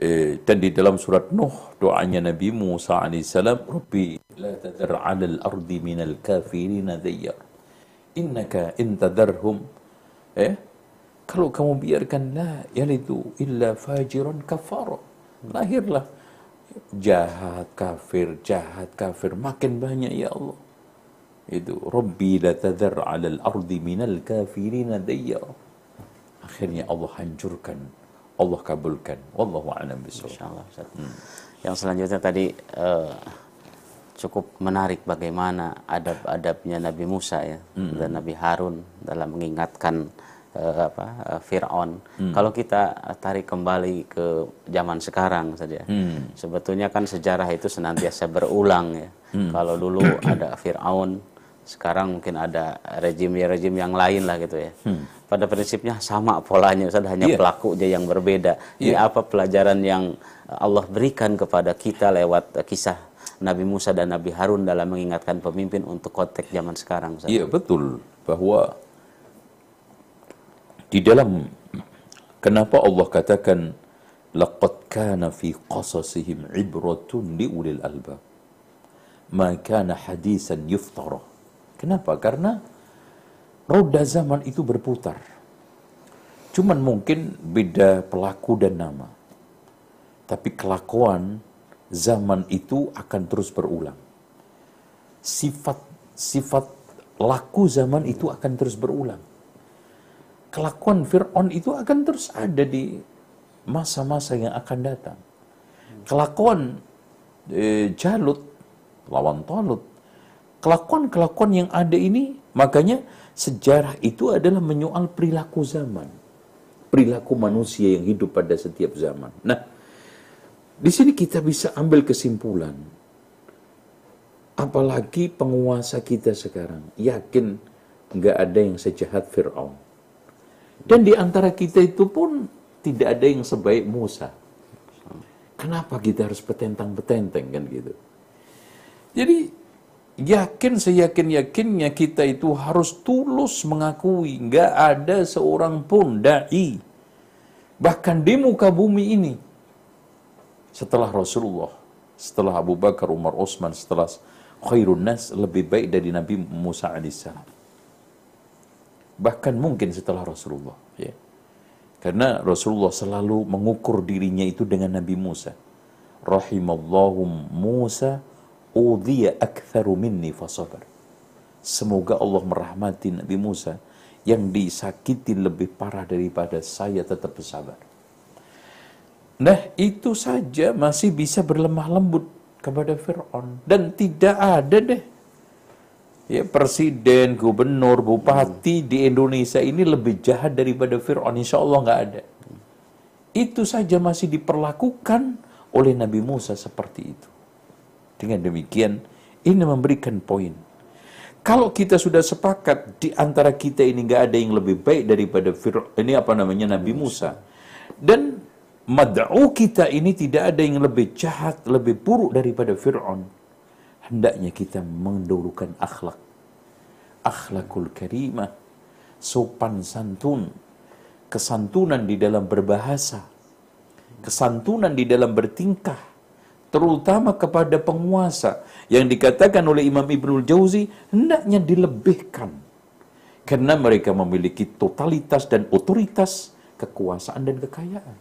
eh, dan di dalam surat Nuh doanya Nabi Musa alaihissalam Rabbi la tadar ala al-ardi minal kafirina dayyar innaka in tadarhum eh kalau kamu biarkan la yalidu illa fajiran kafara lahirlah jahat kafir jahat kafir. Makin banyak ya Allah. Itu Rabbi la ala al-ardi minal kafirina dayyar akhirnya Allah hancurkan Allah kabulkan. Wallahu a'lam bishawab Insyaallah Ustaz. Yang selanjutnya tadi eh, cukup menarik bagaimana adab-adabnya Nabi Musa ya dan Nabi Harun dalam mengingatkan eh, apa eh, Firaun. Kalau kita tarik kembali ke zaman sekarang saja. Sebetulnya kan sejarah itu senantiasa berulang ya. Kalau dulu ada Firaun, sekarang mungkin ada rejim-rejim yang lain lah gitu ya. Pada prinsipnya sama polanya, Ustaz, hanya Iya. pelakunya yang berbeda. Ini Iya. apa pelajaran yang Allah berikan kepada kita lewat eh, kisah Nabi Musa dan Nabi Harun dalam mengingatkan pemimpin untuk konteks zaman sekarang. Iya betul bahwa di dalam kenapa Allah katakan laqad kana fi qasasihim ibratun li ulil ma kana hadisan yuftara. Kenapa? Karena roda zaman itu berputar. Cuman mungkin beda pelaku dan nama. Tapi kelakuan zaman itu akan terus berulang. Sifat sifat laku zaman itu akan terus berulang. Kelakuan Fir'aun itu akan terus ada di masa-masa yang akan datang. Kelakuan eh, Jalut lawan Talut. Kelakuan-kelakuan yang ada ini makanya sejarah itu adalah menyoal perilaku zaman. Perilaku manusia yang hidup pada setiap zaman. Nah, di sini kita bisa ambil kesimpulan. Apalagi penguasa kita sekarang. Yakin nggak ada yang sejahat Fir'aun. Dan di antara kita itu pun tidak ada yang sebaik Musa. Kenapa kita harus petentang-petenteng kan gitu? Jadi yakin seyakin-yakinnya kita itu harus tulus mengakui nggak ada seorang pun dai bahkan di muka bumi ini setelah Rasulullah, setelah Abu Bakar, Umar, Utsman, setelah khairun nas lebih baik dari Nabi Musa alaihissalam. Bahkan mungkin setelah Rasulullah, ya. Karena Rasulullah selalu mengukur dirinya itu dengan Nabi Musa. Rahimallahu Musa udhiya aktharu minni fasabar. Semoga Allah merahmati Nabi Musa yang disakiti lebih parah daripada saya tetap bersabar. Nah, itu saja masih bisa berlemah lembut kepada Fir'aun. Dan tidak ada deh. Ya, presiden, gubernur, bupati di Indonesia ini lebih jahat daripada Fir'aun. Insya Allah nggak ada. Itu saja masih diperlakukan oleh Nabi Musa seperti itu. Dengan demikian, ini memberikan poin. Kalau kita sudah sepakat di antara kita ini nggak ada yang lebih baik daripada Fir'aun, ini apa namanya Nabi Musa. Dan mad'u kita ini tidak ada yang lebih jahat, lebih buruk daripada Fir'aun. Hendaknya kita mendulukan akhlak. Akhlakul karimah, sopan santun, kesantunan di dalam berbahasa, kesantunan di dalam bertingkah, terutama kepada penguasa. Yang dikatakan oleh Imam Ibnul Jauzi hendaknya dilebihkan. Karena mereka memiliki totalitas dan otoritas kekuasaan dan kekayaan.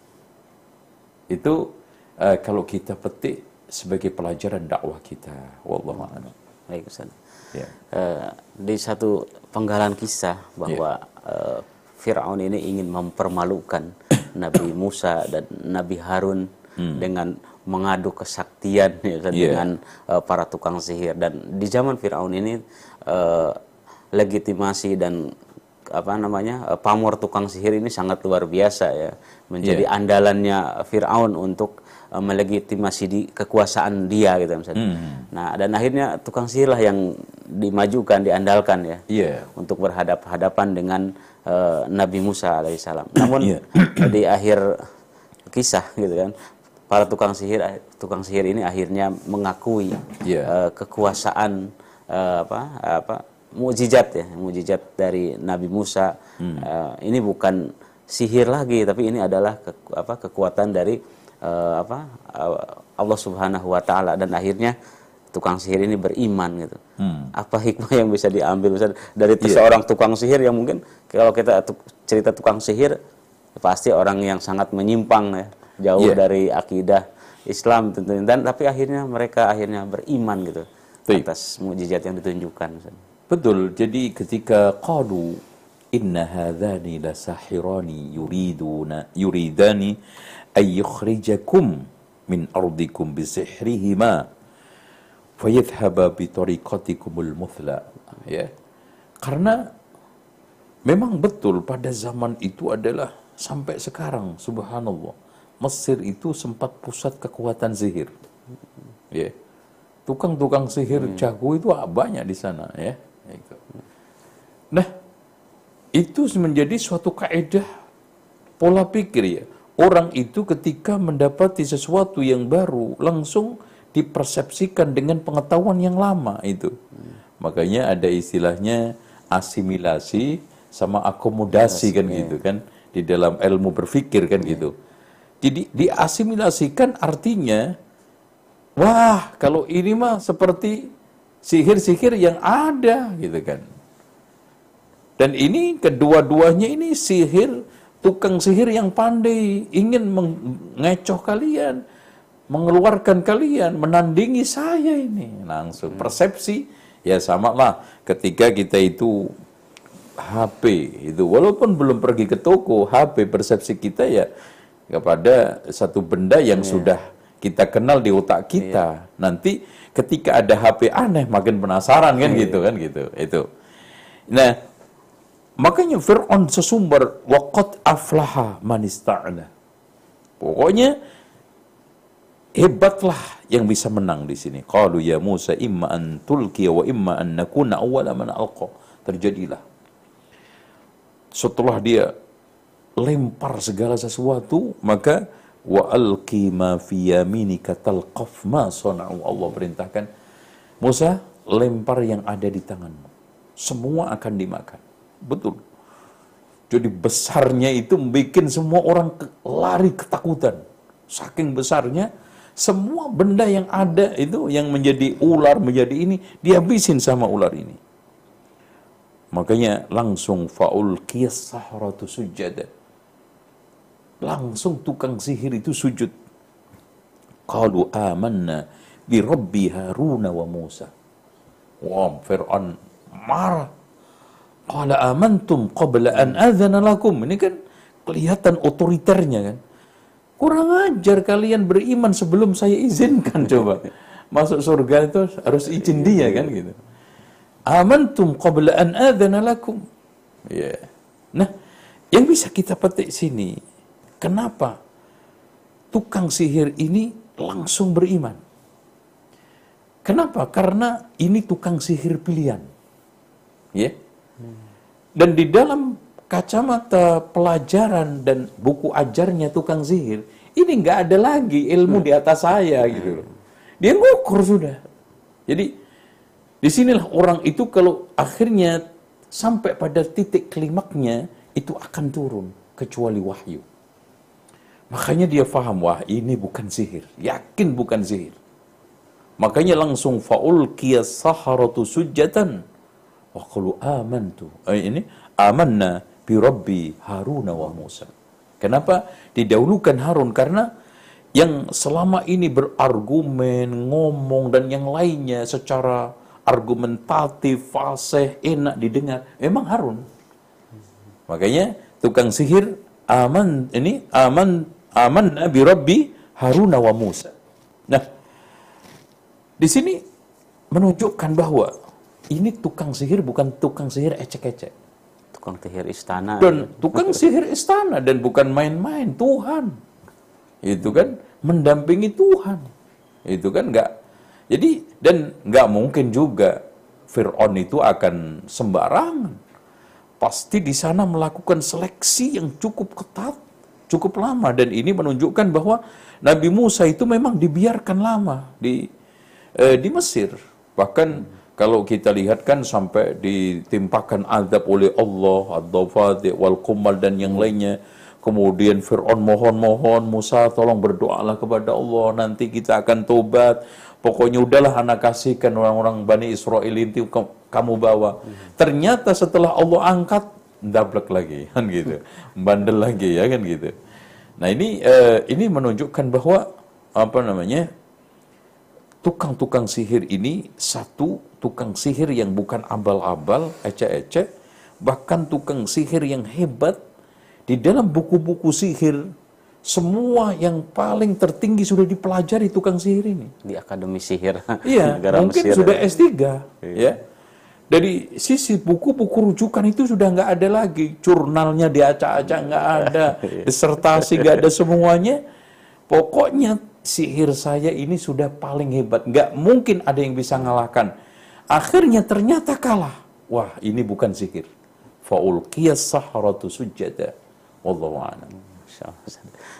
Itu uh, kalau kita petik sebagai pelajaran dakwah kita. Wallahu a'lam. Baik Ustaz. Ya. Eh, di satu penggalan kisah bahwa Ya. eh, Fir'aun ini ingin mempermalukan Nabi Musa dan Nabi Harun dengan mengadu kesaktian ya, Hmm. Ya. dengan eh, para tukang sihir dan di zaman Fir'aun ini eh, legitimasi dan apa namanya pamor tukang sihir ini sangat luar biasa ya menjadi Ya. andalannya Fir'aun untuk eh, melegitimasi di kekuasaan dia gitu misalnya. Hmm. Nah, dan akhirnya tukang sihir lah yang dimajukan, diandalkan ya Iya. untuk berhadap-hadapan dengan eh, Nabi Musa alaihissalam. Namun Iya. di akhir kisah gitu kan, para tukang sihir tukang sihir ini akhirnya mengakui Iya. eh, kekuasaan eh, apa apa mukjizat ya, mukjizat dari Nabi Musa. Hmm. Eh, ini bukan sihir lagi, tapi ini adalah keku- apa kekuatan dari eh, apa eh, Allah Subhanahu wa taala dan akhirnya tukang sihir ini beriman gitu. Hmm. Apa hikmah yang bisa diambil Ustaz, dari Iya. seorang tukang sihir yang mungkin kalau kita tu- cerita tukang sihir pasti orang yang sangat menyimpang ya, jauh Iya. dari akidah Islam tentunya dan tapi akhirnya mereka akhirnya beriman gitu Baik. atas mukjizat yang ditunjukkan. Ustaz. Betul. Jadi ketika qalu inna hadzani lasahirani yuriduna yuridani ay yukhrijakum min ardikum bisihrihima fayadhhaba bi tariqatikumul muthla ya. Karena memang betul pada zaman itu adalah sampai sekarang subhanallah Mesir itu sempat pusat kekuatan sihir. Ya. Tukang-tukang sihir jago itu banyak di sana ya. Nah, itu menjadi suatu kaedah pola pikir ya. Orang itu ketika mendapati sesuatu yang baru langsung dipersepsikan dengan pengetahuan yang lama itu. Makanya ada istilahnya asimilasi sama akomodasi kan gitu kan di dalam ilmu berpikir kan gitu. Jadi diasimilasikan artinya wah kalau ini mah seperti sihir-sihir yang ada gitu kan. Dan ini kedua-duanya ini sihir, tukang sihir yang pandai, ingin mengecoh kalian, mengeluarkan kalian, menandingi saya ini. Langsung persepsi, ya sama lah ketika kita itu HP itu, walaupun belum pergi ke toko, HP persepsi kita ya kepada satu benda yang sudah kita kenal di otak kita. Nanti ketika ada HP aneh makin penasaran kan gitu kan gitu. Itu. Nah, makanya Fir'aun sesumber waqad aflaha man ista'na. Pokoknya hebatlah yang bisa menang di sini. Qalu ya Musa imma an tulqiya wa imma an nakuna awwala man alqa. Terjadilah. Setelah dia lempar segala sesuatu, maka wa alqi ma fi yaminika talqaf ma sana'u. Allah perintahkan, Musa, lempar yang ada di tanganmu. Semua akan dimakan. Betul. Jadi besarnya itu bikin semua orang lari ketakutan. Saking besarnya, semua benda yang ada itu yang menjadi ular, menjadi ini, dihabisin sama ular ini. Makanya langsung faul sahratu sujada. Langsung tukang sihir itu sujud. Qalu amanna bi rabbi Haruna wa Musa. Wah, Fir'aun marah. Qala amantum qabla an adzana lakum. Ini kan kelihatan otoriternya kan. Kurang ajar kalian beriman sebelum saya izinkan coba. Masuk surga itu harus izin dia kan gitu. Amantum qabla an adzana lakum. Ya. Nah, yang bisa kita petik sini, kenapa tukang sihir ini langsung beriman? Kenapa? Karena ini tukang sihir pilihan. Ya. Dan di dalam kacamata pelajaran dan buku ajarnya tukang sihir, ini nggak ada lagi ilmu di atas saya gitu. Dia ngukur sudah. Jadi di sinilah orang itu kalau akhirnya sampai pada titik klimaknya itu akan turun kecuali wahyu. Makanya dia faham wah ini bukan sihir, yakin bukan sihir. Makanya langsung faul qiyas saharatu sujatan wa amantu. Eh, ini amanna bi rabbi Haruna wa Musa. Kenapa didahulukan Harun? Karena yang selama ini berargumen, ngomong dan yang lainnya secara argumentatif, fasih, enak didengar, memang Harun. Makanya tukang sihir aman ini aman aman Nabi Rabbi Harun wa Musa. Nah, di sini menunjukkan bahwa ini tukang sihir bukan tukang sihir ecek-ecek. Tukang sihir istana. Dan tukang sihir istana dan bukan main-main Tuhan. Itu kan mendampingi Tuhan. Itu kan enggak. Jadi dan enggak mungkin juga Fir'aun itu akan sembarangan pasti di sana melakukan seleksi yang cukup ketat, cukup lama dan ini menunjukkan bahwa Nabi Musa itu memang dibiarkan lama di eh, di Mesir. Bahkan kalau kita lihat kan sampai ditimpakan azab oleh Allah, ad-dafati wal kumal dan yang lainnya. Kemudian Fir'aun mohon-mohon, Musa tolong berdoalah kepada Allah, nanti kita akan tobat. Pokoknya udahlah anak kasihkan orang-orang Bani Israel itu kamu bawa. Ternyata setelah Allah angkat, dablek lagi, kan gitu. Bandel lagi ya kan gitu. Nah ini uh, ini menunjukkan bahwa apa namanya tukang-tukang sihir ini satu tukang sihir yang bukan abal-abal, ecek-ecek, bahkan tukang sihir yang hebat di dalam buku-buku sihir semua yang paling tertinggi sudah dipelajari tukang sihir ini di akademi sihir. Iya, mungkin Mesir sudah ya. S3 iya. ya dari sisi buku-buku rujukan itu sudah nggak ada lagi jurnalnya diacak-acak nggak ada iya. disertasi nggak ada semuanya pokoknya sihir saya ini sudah paling hebat nggak mungkin ada yang bisa ngalahkan akhirnya ternyata kalah wah ini bukan sihir faul saharatu sujada wallahu a'lam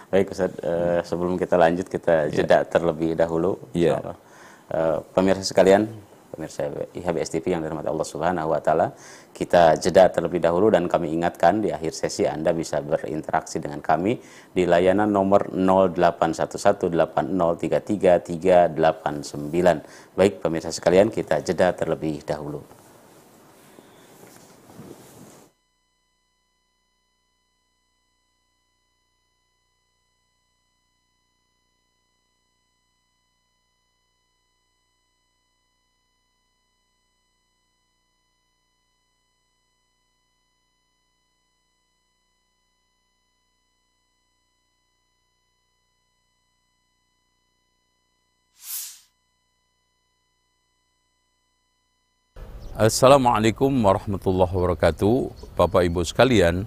Baik Ustaz, uh, sebelum kita lanjut kita iya. jeda yeah. terlebih dahulu. Yeah. Uh, pemirsa sekalian, pemirsa IHBS TV yang dirahmati Allah Subhanahu wa taala. Kita jeda terlebih dahulu dan kami ingatkan di akhir sesi Anda bisa berinteraksi dengan kami di layanan nomor 0811803339. Baik pemirsa sekalian, kita jeda terlebih dahulu. Assalamualaikum warahmatullahi wabarakatuh. Bapak Ibu sekalian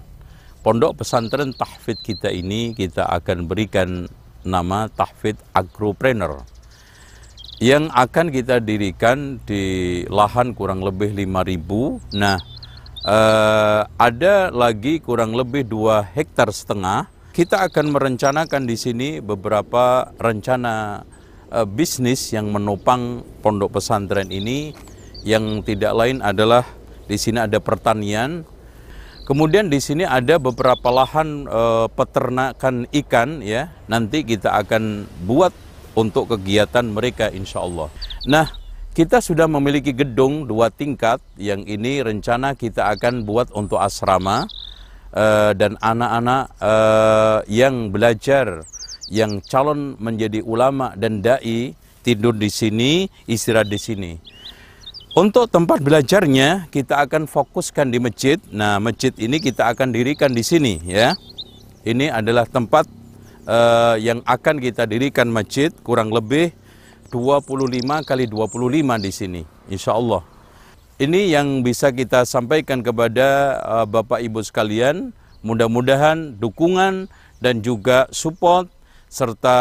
Pondok pesantren tahfid kita ini kita akan berikan nama tahfid agropreneur yang akan kita dirikan di lahan kurang lebih 5000 nah eh, ada lagi kurang lebih 2 hektar setengah. Kita akan merencanakan di sini beberapa rencana eh, bisnis yang menopang pondok pesantren ini yang tidak lain adalah di sini ada pertanian. Kemudian di sini ada beberapa lahan e, peternakan ikan ya. Nanti kita akan buat untuk kegiatan mereka insya Allah. Nah, kita sudah memiliki gedung dua tingkat yang ini rencana kita akan buat untuk asrama e, dan anak-anak e, yang belajar yang calon menjadi ulama dan dai tidur di sini, istirahat di sini. Untuk tempat belajarnya kita akan fokuskan di masjid. Nah, masjid ini kita akan dirikan di sini ya. Ini adalah tempat uh, yang akan kita dirikan masjid kurang lebih 25 kali 25 di sini insya Allah. Ini yang bisa kita sampaikan kepada uh, Bapak Ibu sekalian. Mudah-mudahan dukungan dan juga support serta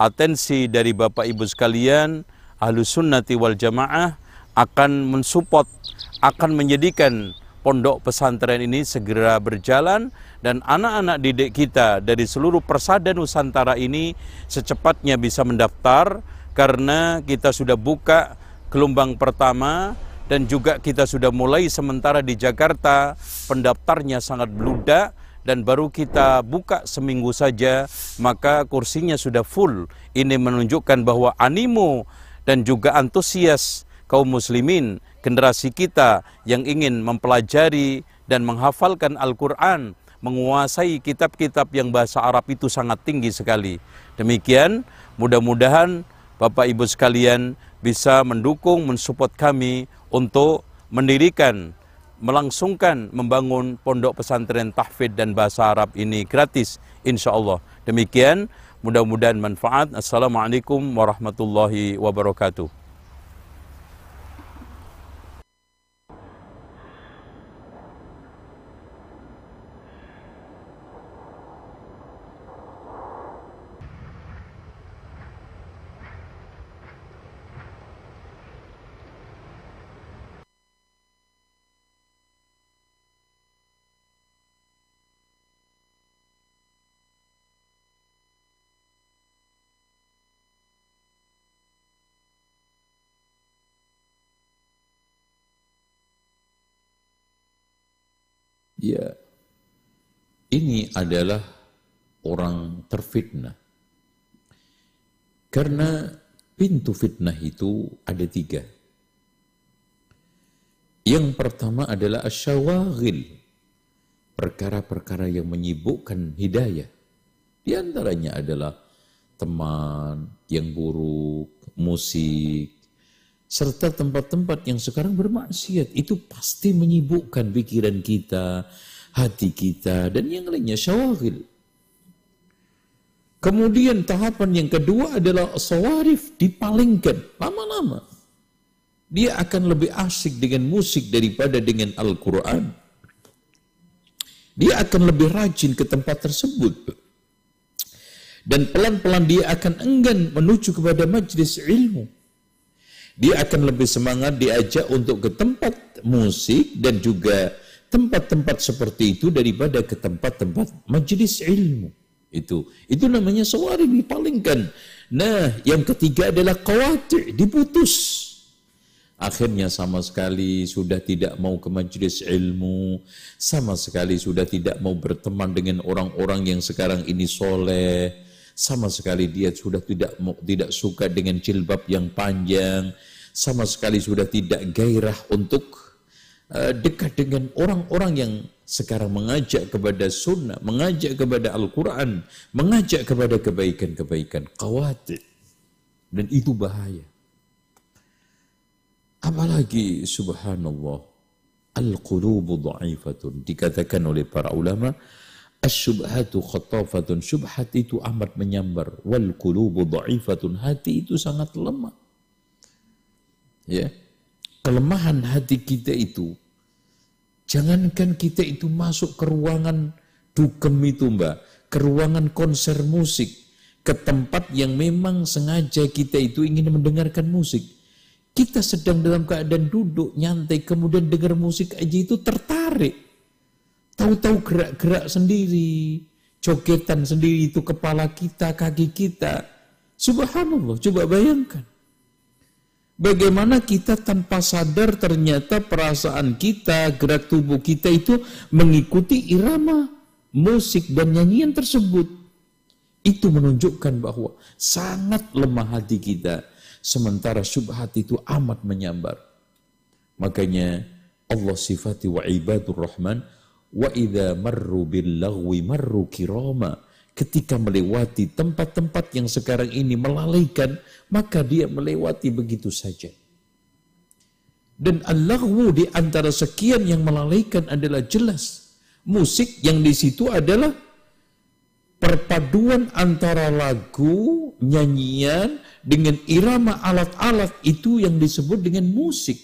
atensi dari Bapak Ibu sekalian Ahlus Sunnati wal Jamaah akan mensupport, akan menjadikan pondok pesantren ini segera berjalan dan anak-anak didik kita dari seluruh persada Nusantara ini secepatnya bisa mendaftar karena kita sudah buka gelombang pertama dan juga kita sudah mulai sementara di Jakarta. Pendaftarnya sangat beludak dan baru kita buka seminggu saja maka kursinya sudah full. Ini menunjukkan bahwa animo dan juga antusias kaum muslimin, generasi kita yang ingin mempelajari dan menghafalkan Al-Quran, menguasai kitab-kitab yang bahasa Arab itu sangat tinggi sekali. Demikian, mudah-mudahan Bapak Ibu sekalian bisa mendukung, mensupport kami untuk mendirikan, melangsungkan, membangun pondok pesantren tahfidz dan bahasa Arab ini gratis, insya Allah. Demikian, mudah-mudahan manfaat. Assalamualaikum warahmatullahi wabarakatuh. Ya, ini adalah orang terfitnah. Karena pintu fitnah itu ada tiga. Yang pertama adalah asyawagil. Perkara-perkara yang menyibukkan hidayah. Di antaranya adalah teman yang buruk, musik, serta tempat-tempat yang sekarang bermaksiat itu pasti menyibukkan pikiran kita, hati kita dan yang lainnya syawagil. Kemudian tahapan yang kedua adalah sawarif dipalingkan lama-lama. Dia akan lebih asik dengan musik daripada dengan Al-Quran. Dia akan lebih rajin ke tempat tersebut. Dan pelan-pelan dia akan enggan menuju kepada majlis ilmu dia akan lebih semangat diajak untuk ke tempat musik dan juga tempat-tempat seperti itu daripada ke tempat-tempat majlis ilmu. Itu itu namanya sawari dipalingkan. Nah, yang ketiga adalah khawatir, diputus. Akhirnya sama sekali sudah tidak mau ke majlis ilmu, sama sekali sudah tidak mau berteman dengan orang-orang yang sekarang ini soleh, sama sekali dia sudah tidak tidak suka dengan jilbab yang panjang, sama sekali sudah tidak gairah untuk uh, dekat dengan orang-orang yang sekarang mengajak kepada sunnah, mengajak kepada Al-Quran, mengajak kepada kebaikan-kebaikan, khawatir. Dan itu bahaya. Apalagi subhanallah, al-qulubu dha'ifatun. Dikatakan oleh para ulama, Asyubhatu khatafatun. Syubhat itu amat menyambar. Wal qulubu dha'ifatun. Hati itu sangat lemah. Ya. Kelemahan hati kita itu. Jangankan kita itu masuk ke ruangan dukem itu mbak. Ke ruangan konser musik. Ke tempat yang memang sengaja kita itu ingin mendengarkan musik. Kita sedang dalam keadaan duduk, nyantai, kemudian dengar musik aja itu tertarik Tahu-tahu gerak-gerak sendiri, jogetan sendiri itu kepala kita, kaki kita. Subhanallah, coba bayangkan. Bagaimana kita tanpa sadar ternyata perasaan kita, gerak tubuh kita itu mengikuti irama musik dan nyanyian tersebut. Itu menunjukkan bahwa sangat lemah hati kita. Sementara syubhat itu amat menyambar. Makanya Allah sifati wa ibadur rahman Wa idza marru bil lagwi marru. Ketika melewati tempat-tempat yang sekarang ini melalaikan, maka dia melewati begitu saja. Dan al-laghwu di antara sekian yang melalaikan adalah jelas. Musik yang di situ adalah perpaduan antara lagu, nyanyian dengan irama alat-alat itu yang disebut dengan musik.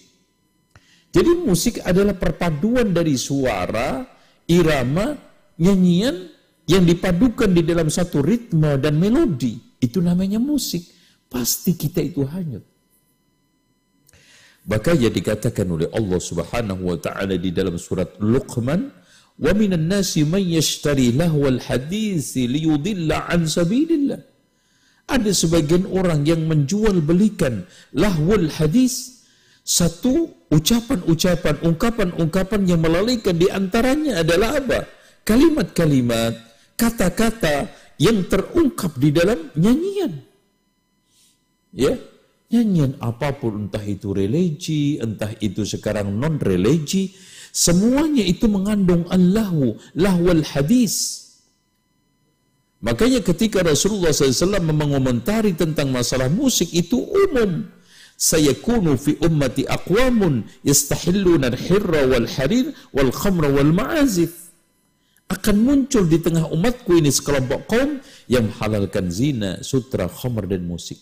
Jadi musik adalah perpaduan dari suara, irama, nyanyian yang dipadukan di dalam satu ritme dan melodi. Itu namanya musik. Pasti kita itu hanyut. Makanya dikatakan oleh Allah Subhanahu wa taala di dalam surat Luqman, "Wa minan nasi man yashtari lahwal hadits liyudilla an sabilillah." Ada sebagian orang yang menjual belikan lahwul hadis satu ucapan-ucapan, ungkapan-ungkapan yang melalaikan di antaranya adalah apa? Kalimat-kalimat, kata-kata yang terungkap di dalam nyanyian. Ya, nyanyian apa pun entah itu religi, entah itu sekarang non religi, Semuanya itu mengandung allahu, lahwal hadis. Makanya ketika Rasulullah SAW mengomentari tentang masalah musik itu umum. Sayakunu fi ummati aqwamun yastahilluna al-hirra wal harir wal khamra wal ma'azif. Akan muncul di tengah umatku ini sekelompok kaum yang halalkan zina, sutra, khamr dan musik.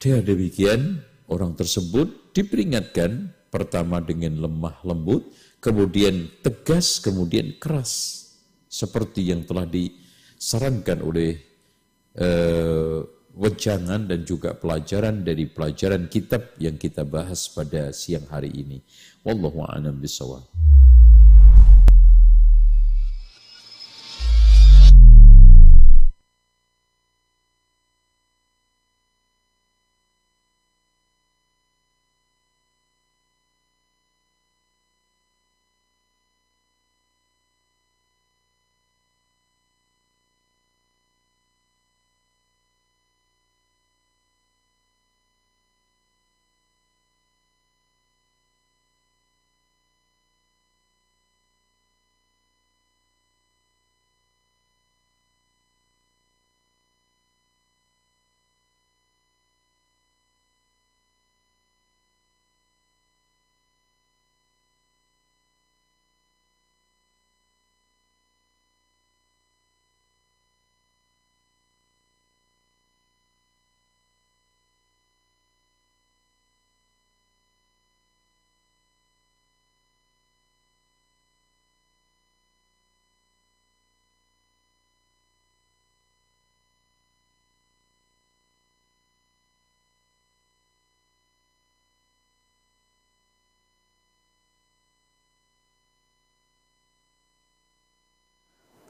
Dia demikian, orang tersebut diperingatkan pertama dengan lemah lembut, kemudian tegas, kemudian keras seperti yang telah disarankan oleh uh, wejangan dan juga pelajaran dari pelajaran kitab yang kita bahas pada siang hari ini. Wallahu a'lam bishawab.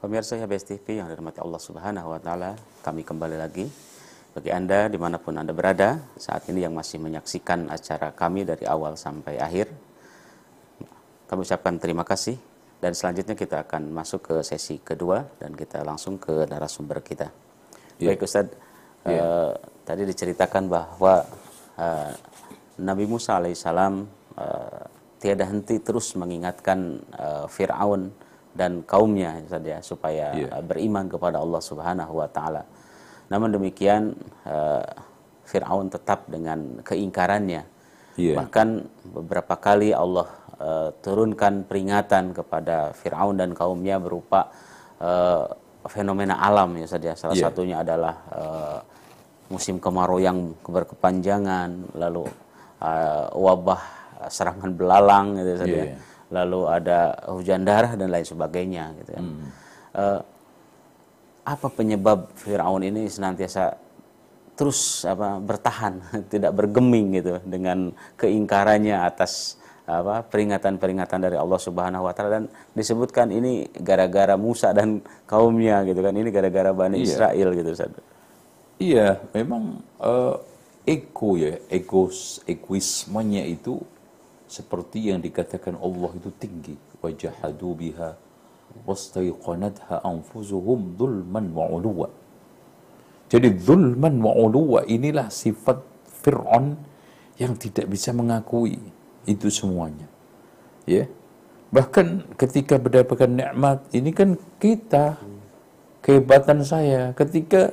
Pemirsa HBS TV yang dirahmati Allah Subhanahu wa Ta'ala, kami kembali lagi. Bagi Anda, di mana pun Anda berada, saat ini yang masih menyaksikan acara kami dari awal sampai akhir, kami ucapkan terima kasih. Dan selanjutnya kita akan masuk ke sesi kedua dan kita langsung ke narasumber kita. Yeah. Baik Ustaz, yeah. Iya. uh, tadi diceritakan bahwa uh, Nabi Musa alaihissalam uh, tiada henti terus mengingatkan uh, Fir'aun dan kaumnya saja supaya yeah. beriman kepada Allah Subhanahu wa taala. Namun demikian uh, Firaun tetap dengan keingkarannya. Yeah. Bahkan beberapa kali Allah uh, turunkan peringatan kepada Firaun dan kaumnya berupa uh, fenomena alam ya saja. Salah yeah. satunya adalah uh, musim kemarau yang berkepanjangan, lalu uh, wabah serangan belalang gitu saja. Yeah lalu ada hujan darah dan lain sebagainya gitu kan. Hmm. Uh, apa penyebab Firaun ini senantiasa terus apa bertahan, tidak bergeming gitu dengan keingkarannya atas apa peringatan-peringatan dari Allah Subhanahu wa taala dan disebutkan ini gara-gara Musa dan kaumnya gitu kan. Ini gara-gara Bani iya. Israel gitu Ustaz. Iya, memang uh, ego ya, egos, egoismenya itu seperti yang dikatakan Allah itu tinggi. Wajahadu biha wastaiqanatha anfusuhum dhulman wa uluwa. Jadi dhulman wa uluwa inilah sifat Fir'aun yang tidak bisa mengakui itu semuanya. Ya. Bahkan ketika mendapatkan nikmat ini kan kita kehebatan saya ketika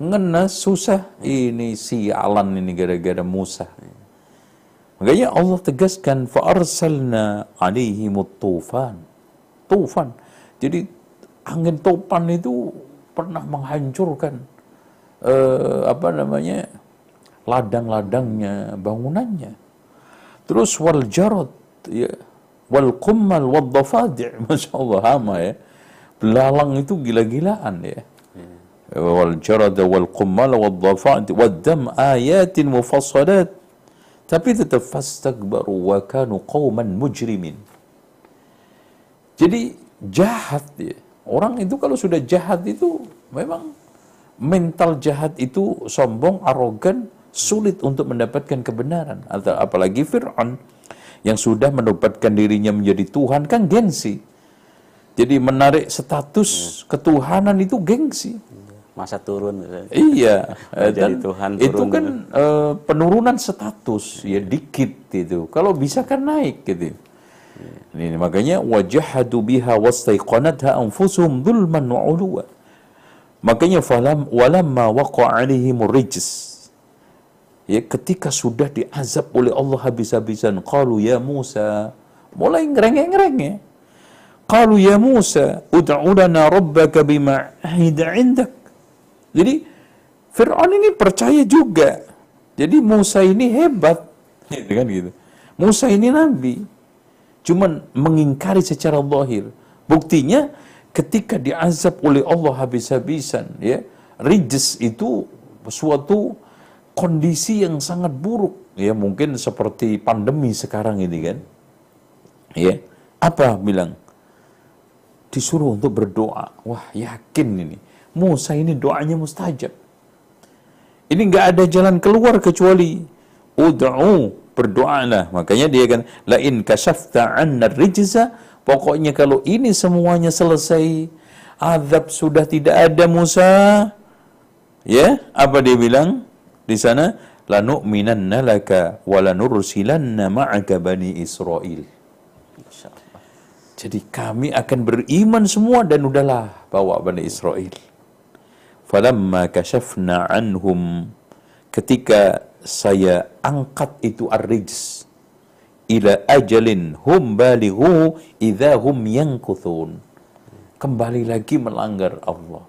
ngenes susah ini sialan ini gara-gara Musa Makanya Allah tegaskan fa'arsalna alaihimut tufan. Tufan. Jadi angin topan itu pernah menghancurkan uh, apa namanya ladang-ladangnya, bangunannya. Terus wal jarad ya wal qummal wal dafadi' Masya Allah hama ya. Belalang itu gila-gilaan ya. Wal jarad wal qummal wal dafadi' wad dam ayatin mufassalat tapi tetap fastakbaru wa kanu qauman mujrimin. Jadi jahat ya. Orang itu kalau sudah jahat itu memang mental jahat itu sombong, arogan, sulit untuk mendapatkan kebenaran. Atau apalagi Fir'aun yang sudah mendapatkan dirinya menjadi Tuhan kan gengsi. Jadi menarik status ketuhanan itu gengsi. Masa turun. Iya, dan Tuhan itu turun kan eh, penurunan status ya dikit itu. Kalau bisa kan naik gitu. Ini makanya wajahadu biha wastaiqanatha anfusuhum dzulman wa uluwa. Makanya falam walamma waqa'a alaihimur rijs. Ya ketika sudah diazab oleh Allah habis-habisan qalu ya Musa mulai ngerengek-ngerengek. Qalu ya Musa ud'u lana rabbaka bima ahida 'indak. Jadi Fir'aun ini percaya juga. Jadi Musa ini hebat. Gitu kan gitu. Musa ini nabi. Cuman mengingkari secara zahir. Buktinya ketika diazab oleh Allah habis-habisan ya. Rijis itu suatu kondisi yang sangat buruk ya mungkin seperti pandemi sekarang ini kan. Ya. Apa bilang? Disuruh untuk berdoa. Wah, yakin ini. Musa ini doanya mustajab. Ini nggak ada jalan keluar kecuali ud'u berdoalah. Makanya dia kan la in kasyafta 'anna rijza pokoknya kalau ini semuanya selesai azab sudah tidak ada Musa ya apa dia bilang di sana lanu'minanna laka wa lanursilanna ma'aka bani Israel. Jadi kami akan beriman semua dan udahlah bawa Bani Israel. Falamma kashafna anhum ketika saya angkat itu ar-rijs ila ajalin hum balighu idza hum yankuthun. Kembali lagi melanggar Allah.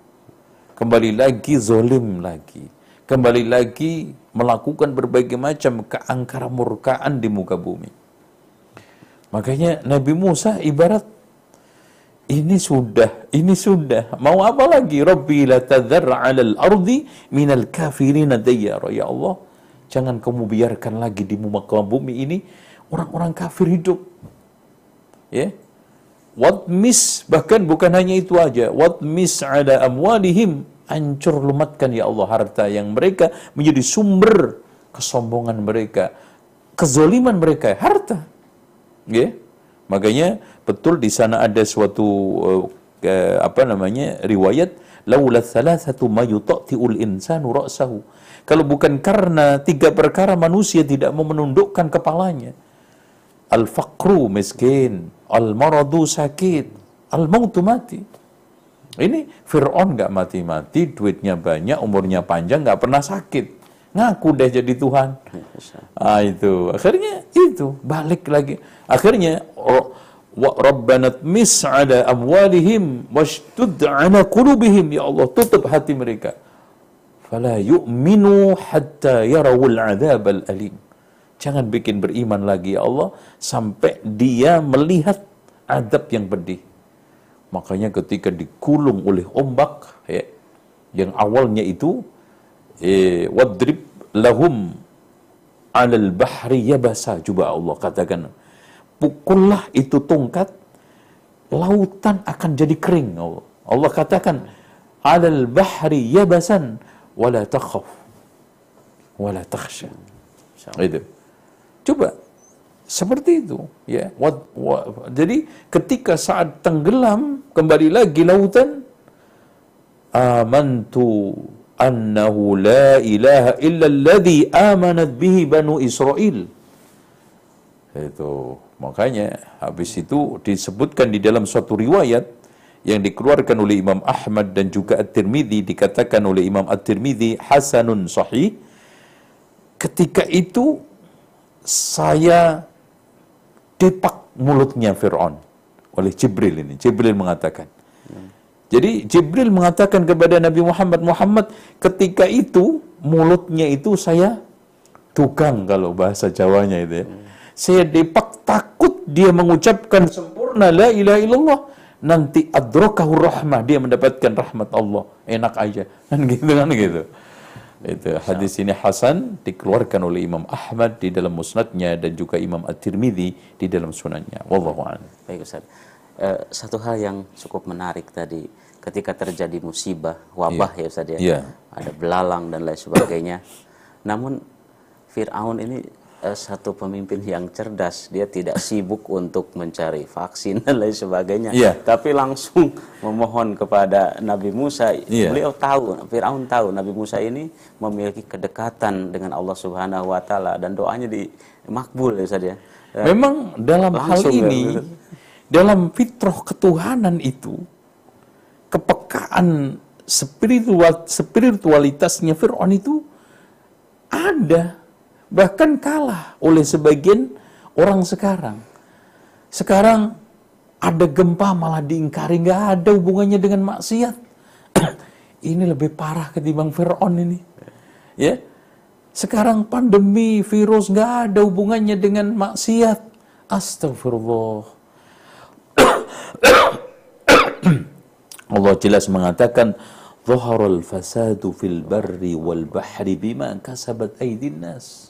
Kembali lagi zolim lagi. Kembali lagi melakukan berbagai macam keangkara murkaan di muka bumi. Makanya Nabi Musa ibarat ini sudah, ini sudah. Mau apa lagi? Rabbi la tadhar 'alal ardi minal kafirin dayyara. Ya Allah, jangan kamu biarkan lagi di muka bumi ini orang-orang kafir hidup. Ya. What miss bahkan bukan hanya itu aja. What miss ada amwalihim hancur lumatkan ya Allah harta yang mereka menjadi sumber kesombongan mereka, kezoliman mereka, harta. Ya. Makanya betul di sana ada suatu uh, uh, apa namanya riwayat laula thalathatu ma yutati'ul insanu ra'sahu. Kalau bukan karena tiga perkara manusia tidak mau menundukkan kepalanya. Al-faqru miskin, al-maradu sakit, al-mautu mati. Ini Fir'aun nggak mati-mati, duitnya banyak, umurnya panjang, nggak pernah sakit. Ngaku deh jadi Tuhan. Ah itu. Akhirnya itu balik lagi. Akhirnya wa rabbana tmis ala amwalihim washdud ala qulubihim ya Allah tutup hati mereka. Fala yu'minu hatta yarawul adzabal alim. Jangan bikin beriman lagi ya Allah sampai dia melihat adab yang pedih. Makanya ketika dikulung oleh ombak ya, yang awalnya itu eh, wadrib lahum alal bahri yabasa coba Allah katakan pukullah itu tongkat lautan akan jadi kering Allah. Allah katakan alal bahri yabasan wala takhaf wala takhsha. Itu. Coba seperti itu ya. Jadi ketika saat tenggelam kembali lagi lautan amantu annahu la ilaha illa alladhi amanat bihi banu Israel. Itu makanya habis itu disebutkan di dalam suatu riwayat yang dikeluarkan oleh Imam Ahmad dan juga At-Tirmidzi dikatakan oleh Imam At-Tirmidzi hasanun sahih. Ketika itu saya dipak mulutnya Fir'aun oleh Jibril ini. Jibril mengatakan. Jadi Jibril mengatakan kepada Nabi Muhammad, Muhammad ketika itu mulutnya itu saya tukang kalau bahasa Jawanya itu ya. Saya depak takut dia mengucapkan sempurna la ilaha illallah nanti adrakahu rahmah dia mendapatkan rahmat Allah enak aja kan gitu kan gitu itu hadis ini Hasan dikeluarkan oleh Imam Ahmad di dalam musnadnya dan juga Imam At-Tirmidzi di dalam sunannya wallahu a'lam Baik Ustaz. Eh, satu hal yang cukup menarik tadi ketika terjadi musibah wabah ya Ustaz ya. Iya. Ada belalang dan lain sebagainya. Namun Firaun ini satu pemimpin yang cerdas, dia tidak sibuk untuk mencari vaksin dan lain sebagainya, Iya. tapi langsung memohon kepada Nabi Musa. Iya. Beliau tahu, Firaun tahu Nabi Musa ini memiliki kedekatan dengan Allah Subhanahu wa taala dan doanya di makbul ya Ustaz ya. Eh, Memang dalam hal langsung ya, ini, begitu. dalam fitrah ketuhanan itu, kepekaan spiritual spiritualitasnya Fir'aun itu ada, bahkan kalah oleh sebagian orang sekarang. Sekarang ada gempa malah diingkari, nggak ada hubungannya dengan maksiat. ini lebih parah ketimbang Fir'aun ini. Ya, sekarang pandemi virus nggak ada hubungannya dengan maksiat. Astagfirullah. Allah jelas mengatakan Zaharul fasadu fil barri wal bahri bima kasabat aydin nas.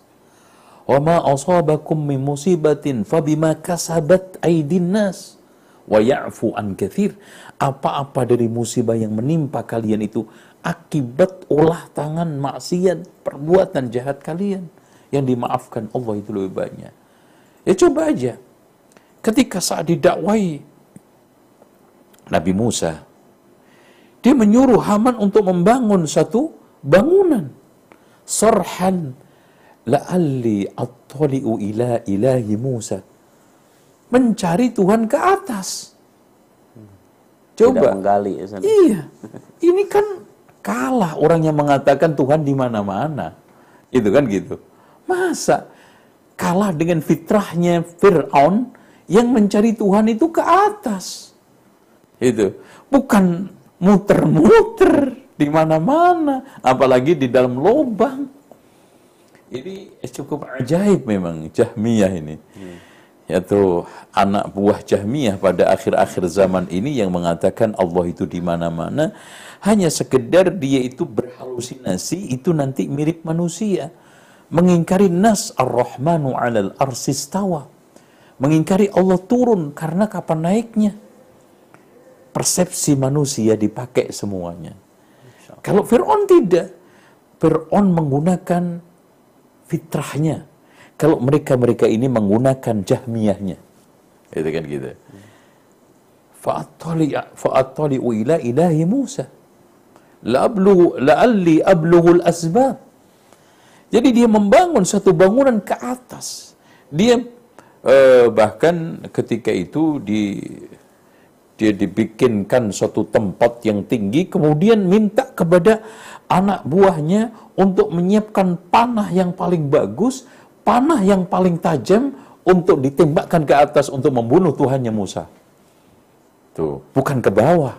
Wa ma asabakum min musibatin fabima kasabat aydin nas. Wa ya'fu an. Apa-apa dari musibah yang menimpa kalian itu akibat olah tangan maksiat, perbuatan jahat kalian. Yang dimaafkan Allah itu lebih banyak. Ya coba aja. Ketika saat didakwai Nabi Musa, dia menyuruh Haman untuk membangun satu bangunan. Sarhan la'alli attali'u ila ilahi Musa. Mencari Tuhan ke atas. tidak Coba. menggali ya. Iya. Ini kan kalah orang yang mengatakan Tuhan di mana-mana. Itu kan gitu. Masa kalah dengan fitrahnya Fir'aun yang mencari Tuhan itu ke atas. Itu. Bukan muter-muter di mana-mana, apalagi di dalam lubang. Ini cukup ajaib memang Jahmiyah ini. Yaitu anak buah Jahmiyah pada akhir-akhir zaman ini yang mengatakan Allah itu di mana-mana, hanya sekedar dia itu berhalusinasi itu nanti mirip manusia. Mengingkari nas ar-Rahmanu 'alal arsistawa. Mengingkari Allah turun karena kapan naiknya persepsi manusia dipakai semuanya. Kalau Fir'aun tidak. Fir'aun menggunakan fitrahnya. Kalau mereka-mereka ini menggunakan jahmiyahnya. Itu kan gitu. Fa'attali'u ila ilahi Musa. La'abluhu, la'alli abluhul asbab. Jadi dia membangun satu bangunan ke atas. Dia eh, bahkan ketika itu di dia dibikinkan suatu tempat yang tinggi kemudian minta kepada anak buahnya untuk menyiapkan panah yang paling bagus, panah yang paling tajam untuk ditembakkan ke atas untuk membunuh Tuhannya Musa. Tuh, bukan ke bawah.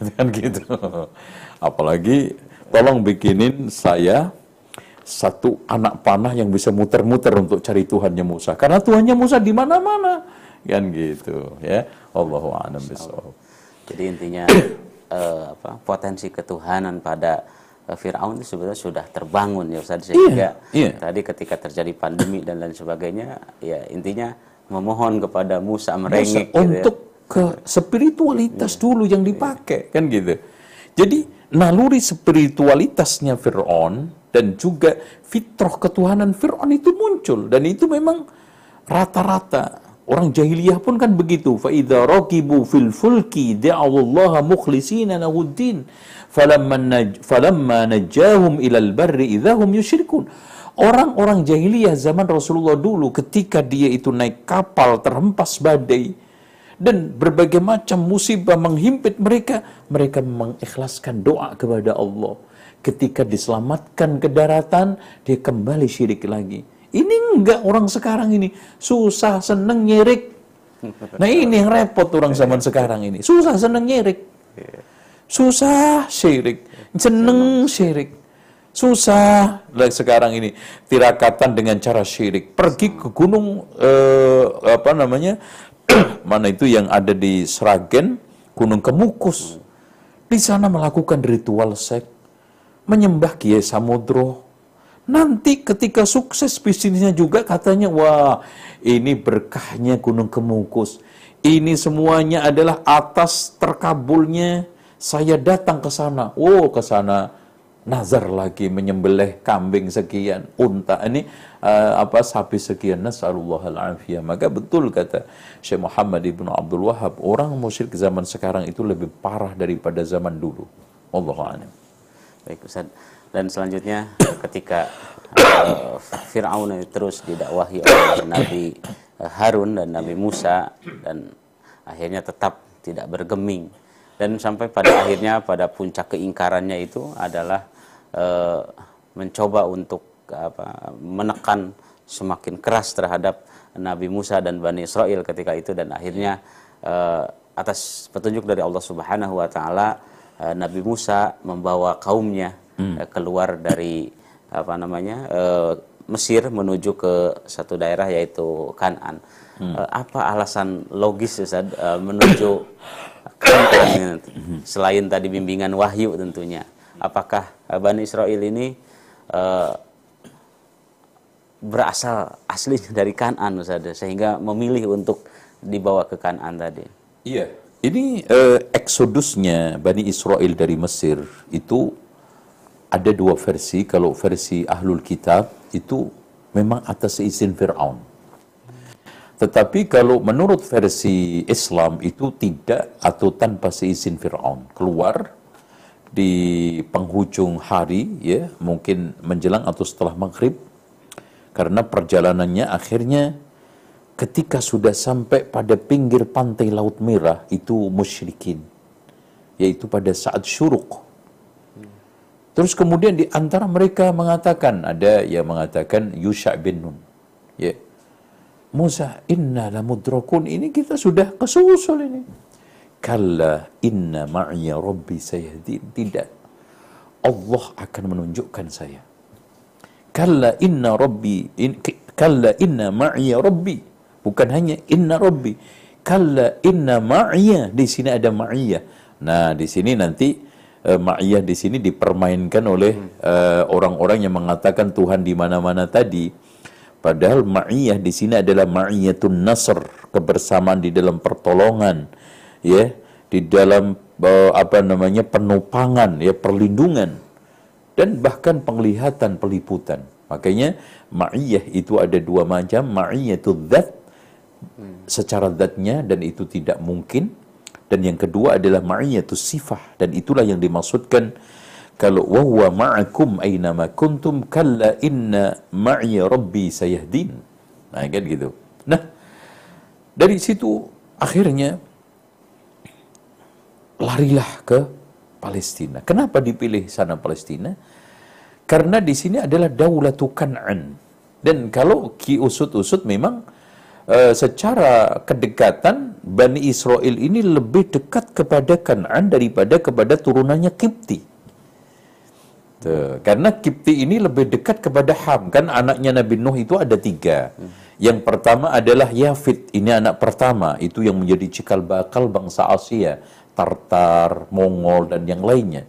kan gitu. Apalagi tolong bikinin saya satu anak panah yang bisa muter-muter untuk cari Tuhannya Musa. Karena Tuhannya Musa di mana-mana. Kan gitu, ya. Allahu a'lam bishawab. Jadi intinya eh, apa, potensi ketuhanan pada eh, Firaun itu sebenarnya sudah terbangun ya Ustaz sehingga iya. tadi ketika terjadi pandemi dan lain sebagainya ya intinya memohon kepada Musa merengek gitu ya. untuk ke spiritualitas dulu yang dipakai kan gitu. Jadi naluri spiritualitasnya Fir'aun dan juga fitrah ketuhanan Fir'aun itu muncul dan itu memang rata-rata orang jahiliyah pun kan begitu fa idza raqibu fil fulki da'awallaha mukhlishina lahuddin falamma naj falamma najahum ilal barri idahum yusyrikun orang-orang jahiliyah zaman Rasulullah dulu ketika dia itu naik kapal terhempas badai dan berbagai macam musibah menghimpit mereka, mereka mengikhlaskan doa kepada Allah. Ketika diselamatkan ke daratan, dia kembali syirik lagi. Ini enggak orang sekarang ini susah seneng nyirik. Nah ini yang repot orang zaman sekarang ini. Susah seneng nyirik. Susah syirik. Seneng syirik. Susah lah sekarang ini tirakatan dengan cara syirik. Pergi ke gunung eh, apa namanya mana itu yang ada di Sragen, Gunung Kemukus. Di sana melakukan ritual seks, menyembah Kiai Samudro. Nanti ketika sukses bisnisnya juga katanya, wah ini berkahnya Gunung Kemukus. Ini semuanya adalah atas terkabulnya saya datang ke sana. Oh ke sana nazar lagi menyembelih kambing sekian, unta ini uh, apa sapi sekian. Nasallallahu al-afiyah. Maka betul kata Syekh Muhammad Ibnu Abdul Wahab, orang musyrik zaman sekarang itu lebih parah daripada zaman dulu. Allahu a'lam. Baik Ustaz. Dan selanjutnya ketika uh, Fir'aun terus didakwahi oleh Nabi Harun dan Nabi Musa dan akhirnya tetap tidak bergeming. Dan sampai pada akhirnya pada puncak keingkarannya itu adalah uh, mencoba untuk apa menekan semakin keras terhadap Nabi Musa dan Bani Israel ketika itu. Dan akhirnya uh, atas petunjuk dari Allah Subhanahu wa taala Nabi Musa membawa kaumnya hmm. uh, keluar dari apa namanya uh, Mesir menuju ke satu daerah yaitu Kanan. Hmm. Uh, apa alasan logis Ustaz uh, menuju Kanan selain tadi bimbingan wahyu tentunya? Apakah Bani Israel ini uh, berasal aslinya dari Kanan Ustaz sehingga memilih untuk dibawa ke Kanan tadi. Iya. Ini uh, eksodusnya Bani Israel dari Mesir itu ada dua versi. Kalau versi Ahlul Kitab itu memang atas izin Fir'aun. Tetapi kalau menurut versi Islam itu tidak atau tanpa seizin Fir'aun. Keluar di penghujung hari ya mungkin menjelang atau setelah maghrib karena perjalanannya akhirnya ketika sudah sampai pada pinggir pantai Laut Merah itu musyrikin yaitu pada saat syuruk terus kemudian di antara mereka mengatakan ada yang mengatakan Yusha bin Nun. Ya. Musa inna lamudrakun ini kita sudah kesusul ini. Kalla inna ma'ya rabbi sayahdin. Tidak. Allah akan menunjukkan saya. Kalla inna rabbi in, kalla inna ma'iya rabbi. Bukan hanya inna rabbi. Kalla inna ma'iya di sini ada ma'iyah nah di sini nanti uh, ma'iyah di sini dipermainkan oleh uh, orang-orang yang mengatakan Tuhan di mana-mana tadi. Padahal ma'iyah di sini adalah ma'iyatun nasr kebersamaan di dalam pertolongan ya. Di dalam uh, apa namanya penupangan ya perlindungan dan bahkan penglihatan peliputan. Makanya ma'iyah itu ada dua macam, itu zat secara zatnya dan itu tidak mungkin dan yang kedua adalah itu sifah dan itulah yang dimaksudkan kalau wa huwa ma'akum ma kuntum kalla inna ma'iya rabbi sayahdin. Nah, kan gitu. Nah, dari situ akhirnya larilah ke Palestina. Kenapa dipilih sana Palestina? Karena di sini adalah Daulatu Kan'an. Dan kalau ki usut-usut memang uh, secara kedekatan Bani Israel ini lebih dekat kepada Kan'an daripada kepada turunannya Kipti. Karena Kipti ini lebih dekat kepada Ham. Kan anaknya Nabi Nuh itu ada tiga. Yang pertama adalah Yafid. Ini anak pertama. Itu yang menjadi cikal bakal bangsa Asia. Tartar, Mongol, dan yang lainnya.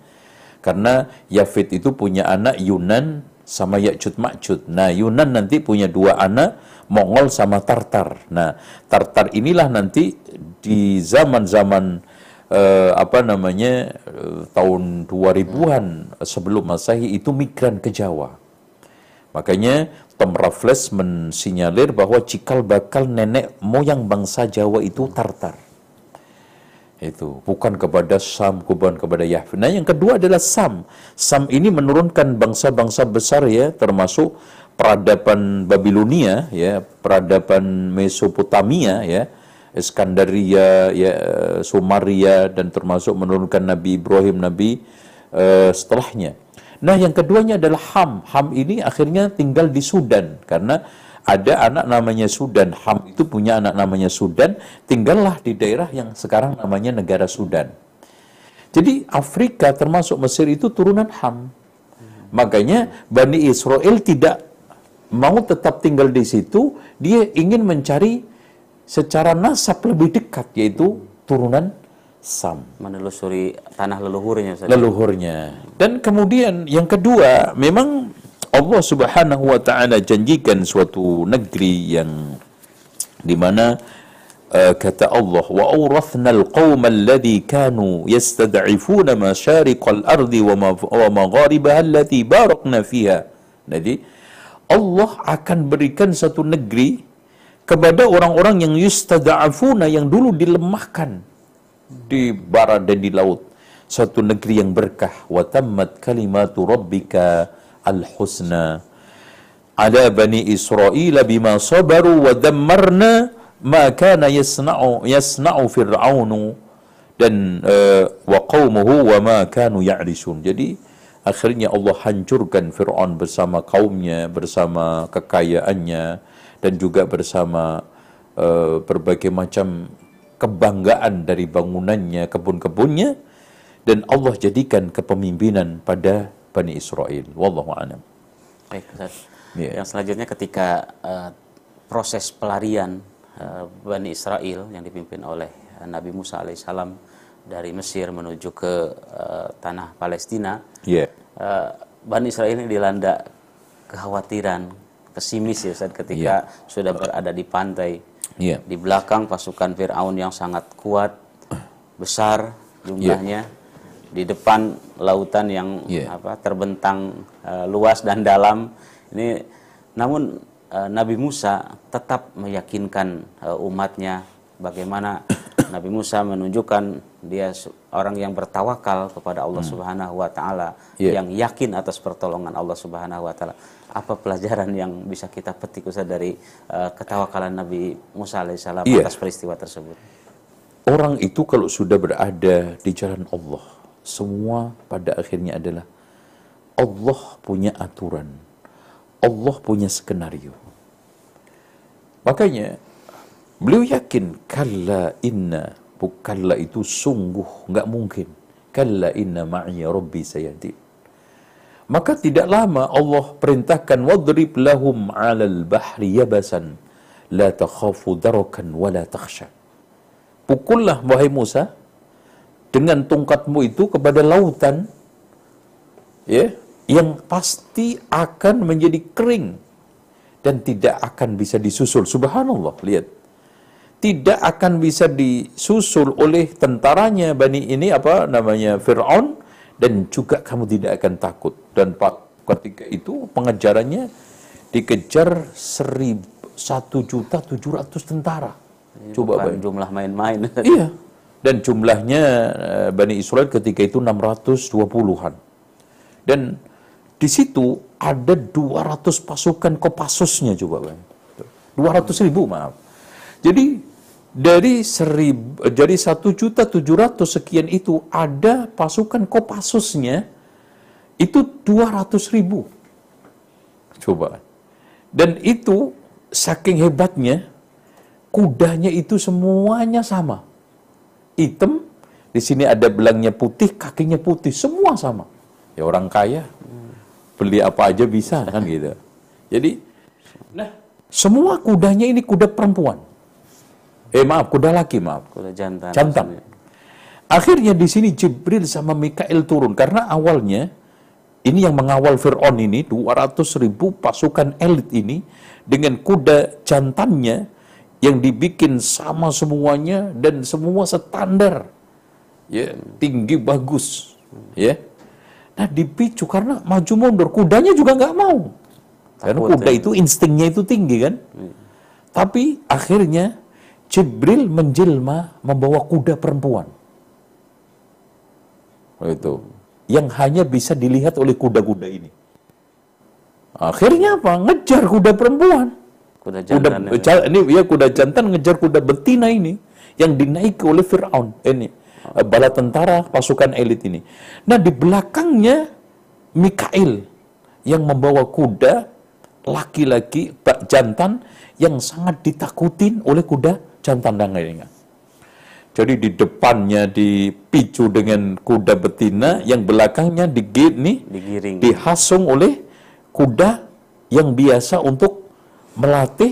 Karena Yafid itu punya anak Yunan sama Yakcut Makcut. Nah, Yunan nanti punya dua anak, Mongol sama Tartar. Nah, Tartar inilah nanti di zaman-zaman eh, apa namanya eh, tahun 2000-an sebelum Masehi itu migran ke Jawa. Makanya Tom Raffles mensinyalir bahwa cikal bakal nenek moyang bangsa Jawa itu Tartar itu bukan kepada Sam bukan kepada Yahweh. Nah yang kedua adalah Sam. Sam ini menurunkan bangsa-bangsa besar ya termasuk peradaban Babilonia ya peradaban Mesopotamia ya Iskandaria ya Sumaria dan termasuk menurunkan Nabi Ibrahim Nabi uh, setelahnya. Nah yang keduanya adalah Ham. Ham ini akhirnya tinggal di Sudan karena ada anak namanya Sudan. Ham itu punya anak namanya Sudan, tinggallah di daerah yang sekarang namanya negara Sudan. Jadi Afrika termasuk Mesir itu turunan Ham. Makanya Bani Israel tidak mau tetap tinggal di situ, dia ingin mencari secara nasab lebih dekat yaitu turunan Sam. Menelusuri tanah leluhurnya. Saja. Leluhurnya. Dan kemudian yang kedua, memang Allah Subhanahu wa taala janjikan suatu negeri yang di mana uh, kata Allah wa awrathna alqawma alladhi kanu yastad'ifuna masyariqal ardi wa, ma, wa magharibaha allati barakna fiha jadi Allah akan berikan satu negeri kepada orang-orang yang yustad'afuna yang dulu dilemahkan di barat dan di laut. Satu negeri yang berkah. Wa tammat kalimatu rabbika al-husna. Ala bani Israel bima sabaru wa dammarna ma kana yasna'u yasna'u fir'aunu dan uh, wa qaumuhu wa ma kanu ya'risun. Jadi akhirnya Allah hancurkan Firaun bersama kaumnya, bersama kekayaannya dan juga bersama uh, berbagai macam kebanggaan dari bangunannya, kebun-kebunnya dan Allah jadikan kepemimpinan pada Bani Israel. Wallahu a'lam. Baik, Ustaz. Yeah. Yang selanjutnya ketika uh, proses pelarian uh, Bani Israel yang dipimpin oleh uh, Nabi Musa alaihissalam dari Mesir menuju ke uh, tanah Palestina, Yeah. uh, Bani Israel ini dilanda kekhawatiran, pesimis ya Ustaz ketika sudah berada di pantai. Yeah. Di belakang pasukan Firaun yang sangat kuat, besar jumlahnya. Di depan lautan yang Yeah. apa terbentang uh, luas dan dalam. Ini namun uh, Nabi Musa tetap meyakinkan uh, umatnya bagaimana Nabi Musa menunjukkan dia orang yang bertawakal kepada Allah Subhanahu wa taala, Yeah. yang yakin atas pertolongan Allah Subhanahu wa taala. Apa pelajaran yang bisa kita petik Ustaz dari uh, ketawakalan Nabi Musa alaihissalam Iya. atas peristiwa tersebut? Orang itu kalau sudah berada di jalan Allah, semua pada akhirnya adalah Allah punya aturan. Allah punya skenario. Makanya beliau yakin kalla inna bukalla itu sungguh nggak mungkin. Kalla inna ma'iya rabbi sayadin. Maka tidak lama Allah perintahkan wadrib lahum 'alal bahri yabasan la takhafu darakan wa la takhsha. Pukullah wahai Musa dengan tongkatmu itu kepada lautan ya yang pasti akan menjadi kering dan tidak akan bisa disusul. Subhanallah, lihat. Tidak akan bisa disusul oleh tentaranya Bani ini apa namanya Firaun dan juga kamu tidak akan takut dan pak ketika itu pengejarannya dikejar seribu satu juta tujuh ratus tentara. Coba Bukan bayangin. jumlah main-main. Iya. Dan jumlahnya eh, Bani Israel ketika itu 620-an. Dan di situ ada 200 pasukan Kopassusnya coba Bang. 200 ribu maaf. Jadi dari seribu, jadi satu juta tujuh ratus sekian itu ada pasukan Kopassusnya itu 200 ribu. Coba. Dan itu saking hebatnya kudanya itu semuanya sama. Hitam, di sini ada belangnya putih, kakinya putih, semua sama. Ya orang kaya, beli apa aja bisa kan gitu. Jadi, nah semua kudanya ini kuda perempuan. Eh maaf, kuda laki maaf. Kuda jantan. Jantan. Akhirnya di sini Jibril sama Mikail turun karena awalnya ini yang mengawal Fir'aun ini 200 ribu pasukan elit ini dengan kuda jantannya yang dibikin sama semuanya dan semua standar ya tinggi bagus ya nah dipicu karena maju mundur kudanya juga nggak mau karena Takut, kuda ya. itu instingnya itu tinggi kan tapi akhirnya Jibril menjelma membawa kuda perempuan itu yang hanya bisa dilihat oleh kuda-kuda ini akhirnya apa ngejar kuda perempuan Kuda kuda jantan. ya. ja- ini ya kuda jantan ngejar kuda betina ini yang dinaiki oleh Firaun ini eh, bala tentara pasukan elit ini. Nah di belakangnya Mikail yang membawa kuda laki-laki jantan yang sangat ditakutin oleh kuda jantan dan lainnya. Jadi di depannya dipicu dengan kuda betina, yang belakangnya digit nih Digiring. dihasung oleh kuda yang biasa untuk melatih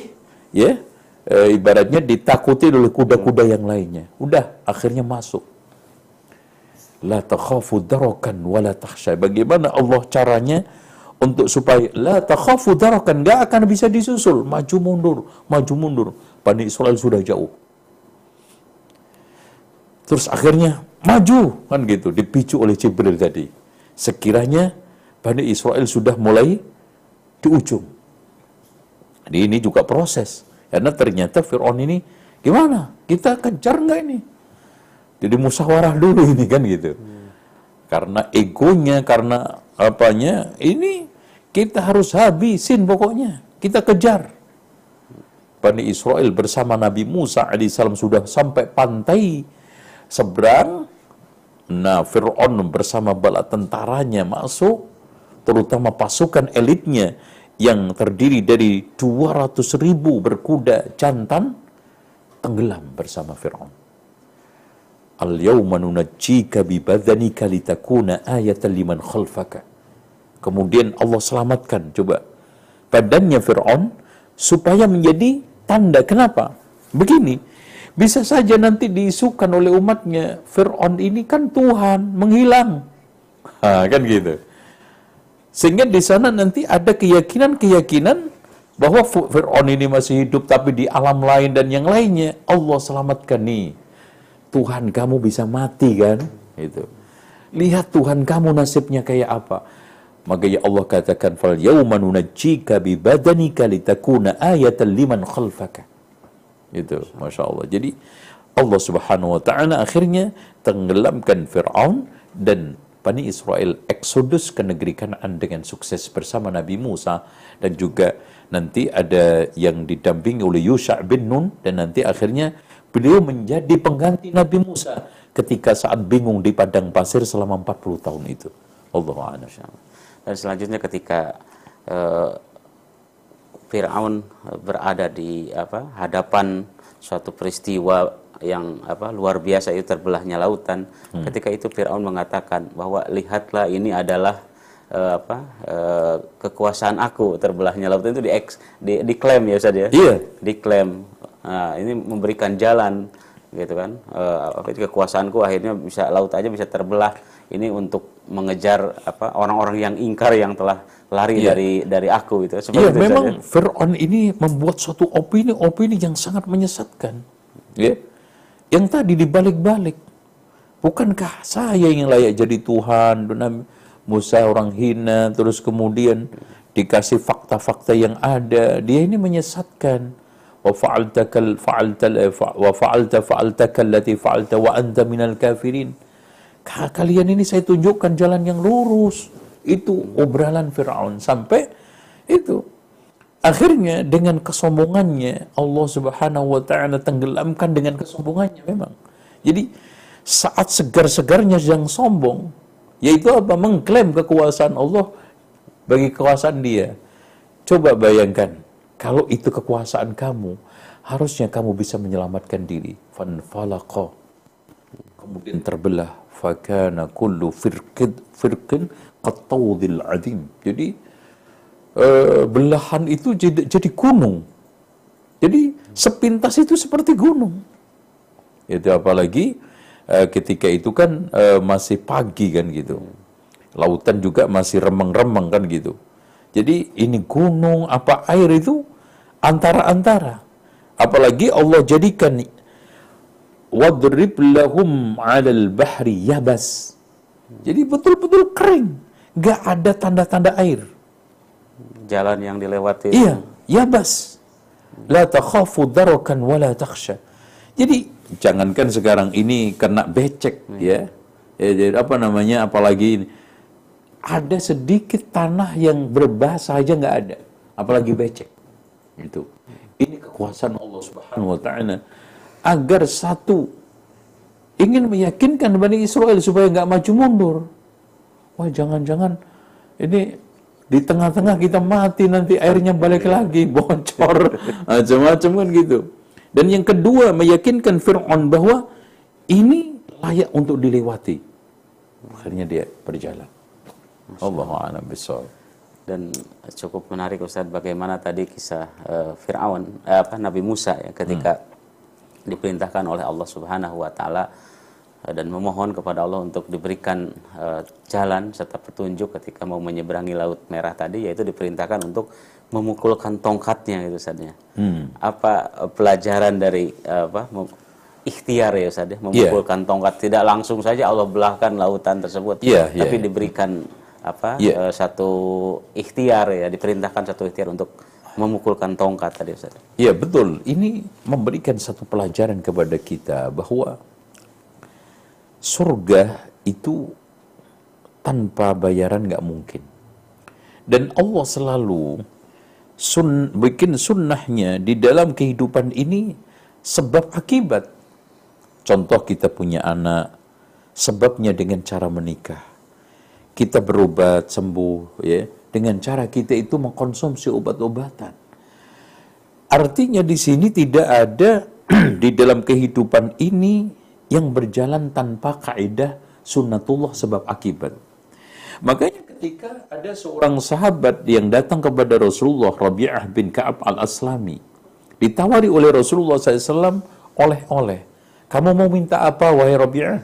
ya e, ibaratnya ditakuti oleh kuda-kuda yang lainnya. Udah akhirnya masuk. La takhafu darakan wa la takhsha. Bagaimana Allah caranya untuk supaya la takhafu darakan enggak akan bisa disusul, maju mundur, maju mundur. Bani Israel sudah jauh. Terus akhirnya maju kan gitu, dipicu oleh Jibril tadi. Sekiranya Bani Israel sudah mulai di ujung. Jadi ini juga proses. Karena ternyata Fir'aun ini gimana? Kita kejar nggak ini? Jadi musyawarah dulu ini kan gitu. Karena egonya, karena apanya, ini kita harus habisin pokoknya. Kita kejar. Bani Israel bersama Nabi Musa alaihissalam sudah sampai pantai seberang. Nah, Fir'aun bersama bala tentaranya masuk, terutama pasukan elitnya yang terdiri dari 200 ribu berkuda jantan, tenggelam bersama Fir'aun. Al-yawma nunajjika bi badanika litakuna ayatan liman khalfaka. Kemudian Allah selamatkan coba badannya Fir'aun supaya menjadi tanda. Kenapa? Begini, bisa saja nanti diisukan oleh umatnya Fir'aun ini kan Tuhan, menghilang. Ha, kan gitu. Sehingga di sana nanti ada keyakinan-keyakinan bahwa Fir'aun ini masih hidup tapi di alam lain dan yang lainnya Allah selamatkan nih Tuhan kamu bisa mati kan? Itu. Lihat Tuhan kamu nasibnya kayak apa. Maka ya Allah katakan fal yauma nunajjika bi badanika litakuna ayatan liman khalfaka. Itu, Masya Allah. Jadi Allah subhanahu wa ta'ala akhirnya tenggelamkan Fir'aun dan Bani Israel eksodus ke negeri Kanaan dengan sukses bersama Nabi Musa dan juga nanti ada yang didampingi oleh Yusha bin Nun dan nanti akhirnya Beliau menjadi pengganti Nabi Musa ketika saat bingung di padang pasir selama 40 tahun itu. Allah Dan selanjutnya ketika uh, Fir'aun berada di apa hadapan suatu peristiwa yang apa luar biasa itu terbelahnya lautan. Hmm. Ketika itu Firaun mengatakan bahwa lihatlah ini adalah uh, apa uh, kekuasaan aku terbelahnya lautan itu di, di diklaim ya Ustaz ya. Iya. Diklaim Nah, ini memberikan jalan gitu kan. Uh, kekuasaanku akhirnya bisa laut aja bisa terbelah. Ini untuk mengejar apa orang-orang yang ingkar yang telah lari yeah. dari dari aku gitu. Iya, yeah, memang Fir'aun ini membuat suatu opini-opini yang sangat menyesatkan. Ya. Yeah. Yang tadi dibalik-balik. Bukankah saya yang layak jadi Tuhan? Musa orang hina, terus kemudian dikasih fakta-fakta yang ada. Dia ini menyesatkan wa fa'alta fa'alta wa fa'alta fa'altaka allati fa'alta wa anta minal kafirin kalian ini saya tunjukkan jalan yang lurus. Itu obralan Firaun sampai itu. Akhirnya dengan kesombongannya Allah Subhanahu wa taala tenggelamkan dengan kesombongannya memang. Jadi saat segar-segarnya yang sombong yaitu apa? Mengklaim kekuasaan Allah bagi kekuasaan dia. Coba bayangkan kalau itu kekuasaan kamu, harusnya kamu bisa menyelamatkan diri. Fanfalaqa. Kemudian terbelah. Fakana kullu firqid firqin qattawdil adim. Jadi uh, belahan itu jadi, jadi gunung. Jadi sepintas itu seperti gunung. Itu apalagi uh, ketika itu kan uh, masih pagi kan gitu. Lautan juga masih remeng-remeng kan gitu. Jadi ini gunung apa air itu antara-antara. Apalagi Allah jadikan wadrib lahum 'alal bahri yabas. Jadi betul-betul kering, nggak ada tanda-tanda air. Jalan yang dilewati. Iya, yabas. La takhafu darakan wala takhsha. Jadi jangankan sekarang ini kena becek hmm. ya. ya. jadi apa namanya apalagi ini ada sedikit tanah yang berbahasa aja nggak ada, apalagi becek. Itu. Ini kekuasaan Allah Subhanahu wa taala agar satu ingin meyakinkan Bani Israel supaya nggak maju mundur. Wah, jangan-jangan ini di tengah-tengah kita mati nanti airnya balik lagi bocor macam-macam kan gitu. Dan yang kedua meyakinkan Fir'aun bahwa ini layak untuk dilewati. Akhirnya dia berjalan. Allahu a'lam bishawab dan cukup menarik Ustaz bagaimana tadi kisah uh, Firaun eh, apa Nabi Musa ya ketika hmm. Diperintahkan oleh Allah Subhanahu wa taala uh, dan memohon kepada Allah untuk diberikan uh, jalan serta petunjuk ketika mau menyeberangi laut merah tadi yaitu diperintahkan untuk memukulkan tongkatnya itu Ustaz ya. Hmm. Apa uh, pelajaran dari apa ikhtiar ya Ustaz ya, memukulkan tongkat tidak langsung saja Allah belahkan lautan tersebut Iya, iya, tapi iya. diberikan apa Iya. eh, satu ikhtiar ya diperintahkan satu ikhtiar untuk memukulkan tongkat tadi Ustaz. Ya betul, ini memberikan satu pelajaran kepada kita bahwa surga itu tanpa bayaran nggak mungkin. Dan Allah selalu sun, bikin sunnahnya di dalam kehidupan ini sebab akibat. Contoh kita punya anak, sebabnya dengan cara menikah. Kita berobat sembuh ya dengan cara kita itu mengkonsumsi obat-obatan. Artinya di sini tidak ada di dalam kehidupan ini yang berjalan tanpa kaidah sunnatullah sebab akibat. Makanya ketika ada seorang sahabat yang datang kepada Rasulullah Rabi'ah bin Ka'ab al-Aslami ditawari oleh Rasulullah SAW oleh-oleh. Kamu mau minta apa wahai Rabi'ah?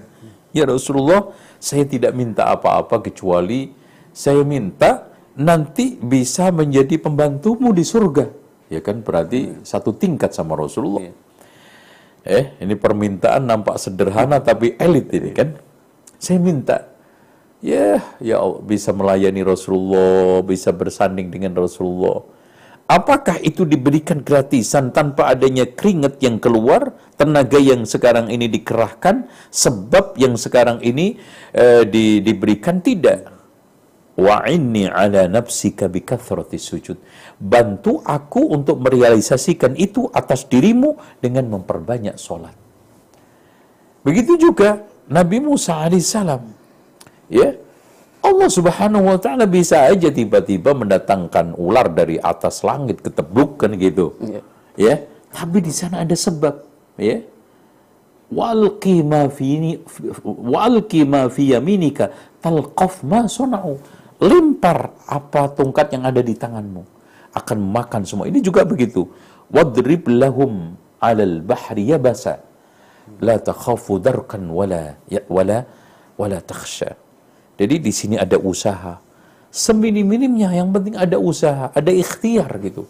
Ya Rasulullah, saya tidak minta apa-apa kecuali saya minta nanti bisa menjadi pembantumu di surga. Ya kan berarti satu tingkat sama Rasulullah. Eh, ini permintaan nampak sederhana tapi elit ini kan. Saya minta ya ya Allah, bisa melayani Rasulullah, bisa bersanding dengan Rasulullah. Apakah itu diberikan gratisan tanpa adanya keringat yang keluar, tenaga yang sekarang ini dikerahkan, sebab yang sekarang ini eh, di, diberikan tidak? Wa inni ala nafsika bikathrati sujud. Bantu aku untuk merealisasikan itu atas dirimu dengan memperbanyak sholat. Begitu juga Nabi Musa alaihissalam. Ya, Allah Subhanahu wa taala bisa aja tiba-tiba mendatangkan ular dari atas langit ketebluk kan gitu. Iya. Ya, tapi di sana ada sebab, ya. Walqi ma fi walqi ma fi yaminika talqaf ma sunau. Lempar apa tongkat yang ada di tanganmu akan makan semua. Ini juga begitu. Wadrib lahum 'alal bahri yabasa. La takhafu darkan wala ya, wala wala takhsha. Jadi di sini ada usaha. Seminim-minimnya yang penting ada usaha, ada ikhtiar gitu.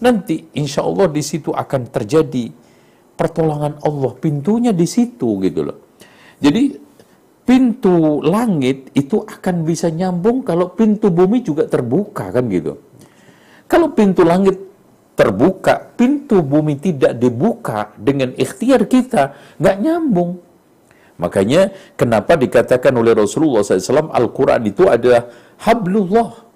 Nanti insya Allah di situ akan terjadi pertolongan Allah. Pintunya di situ gitu loh. Jadi pintu langit itu akan bisa nyambung kalau pintu bumi juga terbuka kan gitu. Kalau pintu langit terbuka, pintu bumi tidak dibuka dengan ikhtiar kita, nggak nyambung. Makanya kenapa dikatakan oleh Rasulullah SAW Al-Quran itu adalah hablullah.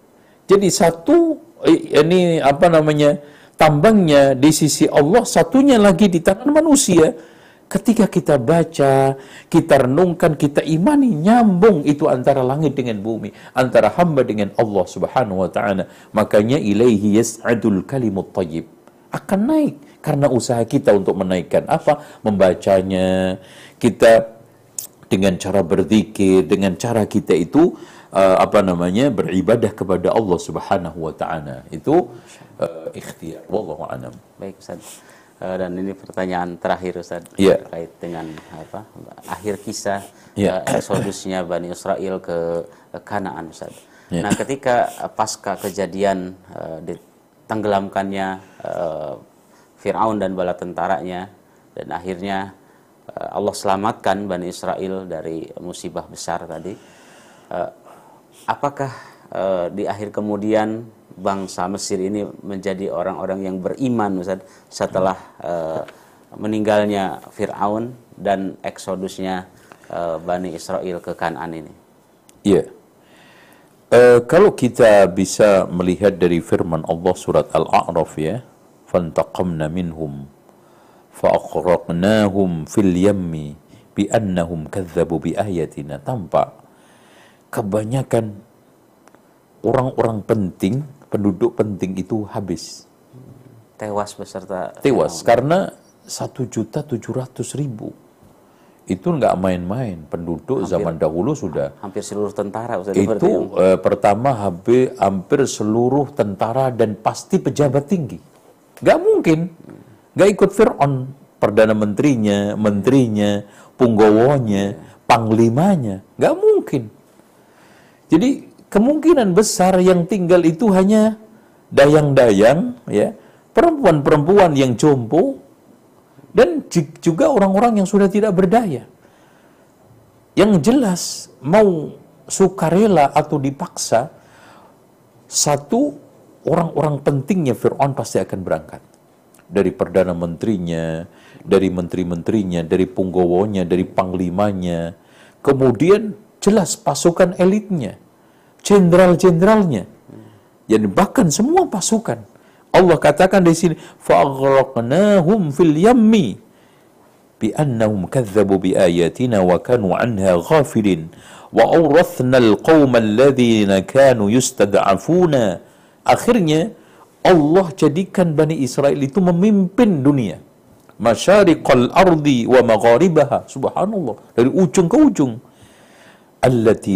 Jadi satu eh, ini apa namanya tambangnya di sisi Allah, satunya lagi di tangan manusia. Ketika kita baca, kita renungkan, kita imani, nyambung itu antara langit dengan bumi, antara hamba dengan Allah Subhanahu wa taala. Makanya ilaihi yas'adul kalimut thayyib. Akan naik karena usaha kita untuk menaikkan apa? Membacanya. Kita dengan cara berzikir, dengan cara kita itu uh, apa namanya? beribadah kepada Allah Subhanahu wa taala. Itu uh, ikhtiar. Wallahu a'lam. Baik Ustaz. Eh, dan ini pertanyaan terakhir Ustaz Iya. terkait dengan apa? akhir kisah Iya. eh, eksodusnya Bani Israel ke Kanaan Ustaz. Iya. Nah, ketika eh, pasca kejadian eh, ditenggelamkannya eh, Firaun dan bala tentaranya dan akhirnya eh, Allah selamatkan Bani Israel dari musibah besar tadi. Eh, apakah eh, di akhir kemudian bangsa Mesir ini menjadi orang-orang yang beriman Ustaz setelah eh, meninggalnya Firaun dan eksodusnya eh, Bani Israel ke Kanaan ini. Iya. Eh, kalau kita bisa melihat dari firman Allah surat Al-A'raf ya, fantaqamna minhum fa'aghraqnahum fil yammi bi'annahum kadzabu biayatina tampak kebanyakan orang-orang penting, penduduk penting itu habis. Tewas beserta Tewas karena satu juta tujuh ratus ribu. Itu nggak main-main. Penduduk zaman dahulu sudah hampir seluruh tentara Ustaz itu eh, pertama hampir, hampir seluruh tentara dan pasti pejabat tinggi. Gak mungkin, gak ikut Fir'aun, perdana menterinya, menterinya, punggawonya, panglimanya, gak mungkin. Jadi kemungkinan besar yang tinggal itu hanya dayang-dayang, ya perempuan-perempuan yang jompo, dan juga orang-orang yang sudah tidak berdaya. Yang jelas mau sukarela atau dipaksa, satu orang-orang pentingnya Fir'aun pasti akan berangkat. Dari Perdana Menterinya, dari Menteri-Menterinya, dari Punggowonya, dari Panglimanya. Kemudian jelas pasukan elitnya, jenderal-jenderalnya. Jadi bahkan semua pasukan. Allah katakan di sini fa'ghraqnahum fil yammi bi annahum kadzabu bi ayatina wa kanu anha ghafilin wa awrathna al alqauma alladhina kanu yustad'afuna. Akhirnya Allah jadikan Bani Israel itu memimpin dunia. Masyariqal ardi wa magharibaha. Subhanallah. Dari ujung ke ujung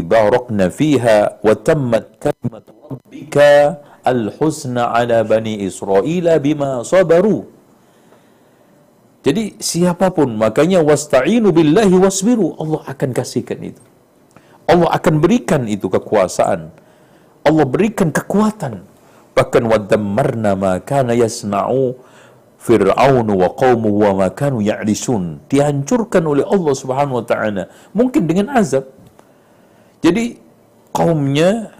barakna fiha wa tammat kalimat rabbika al-husna ala bani Israel bima sabaru jadi siapa pun makanya wasta'inu billahi wasbiru Allah akan kasihkan itu. Allah akan berikan itu kekuasaan. Allah berikan kekuatan. Bahkan wadammarna ma kana yasna'u Fir'aun wa qawmu wa ma kanu ya'lisun. Dihancurkan oleh Allah Subhanahu wa taala mungkin dengan azab. Jadi kaumnya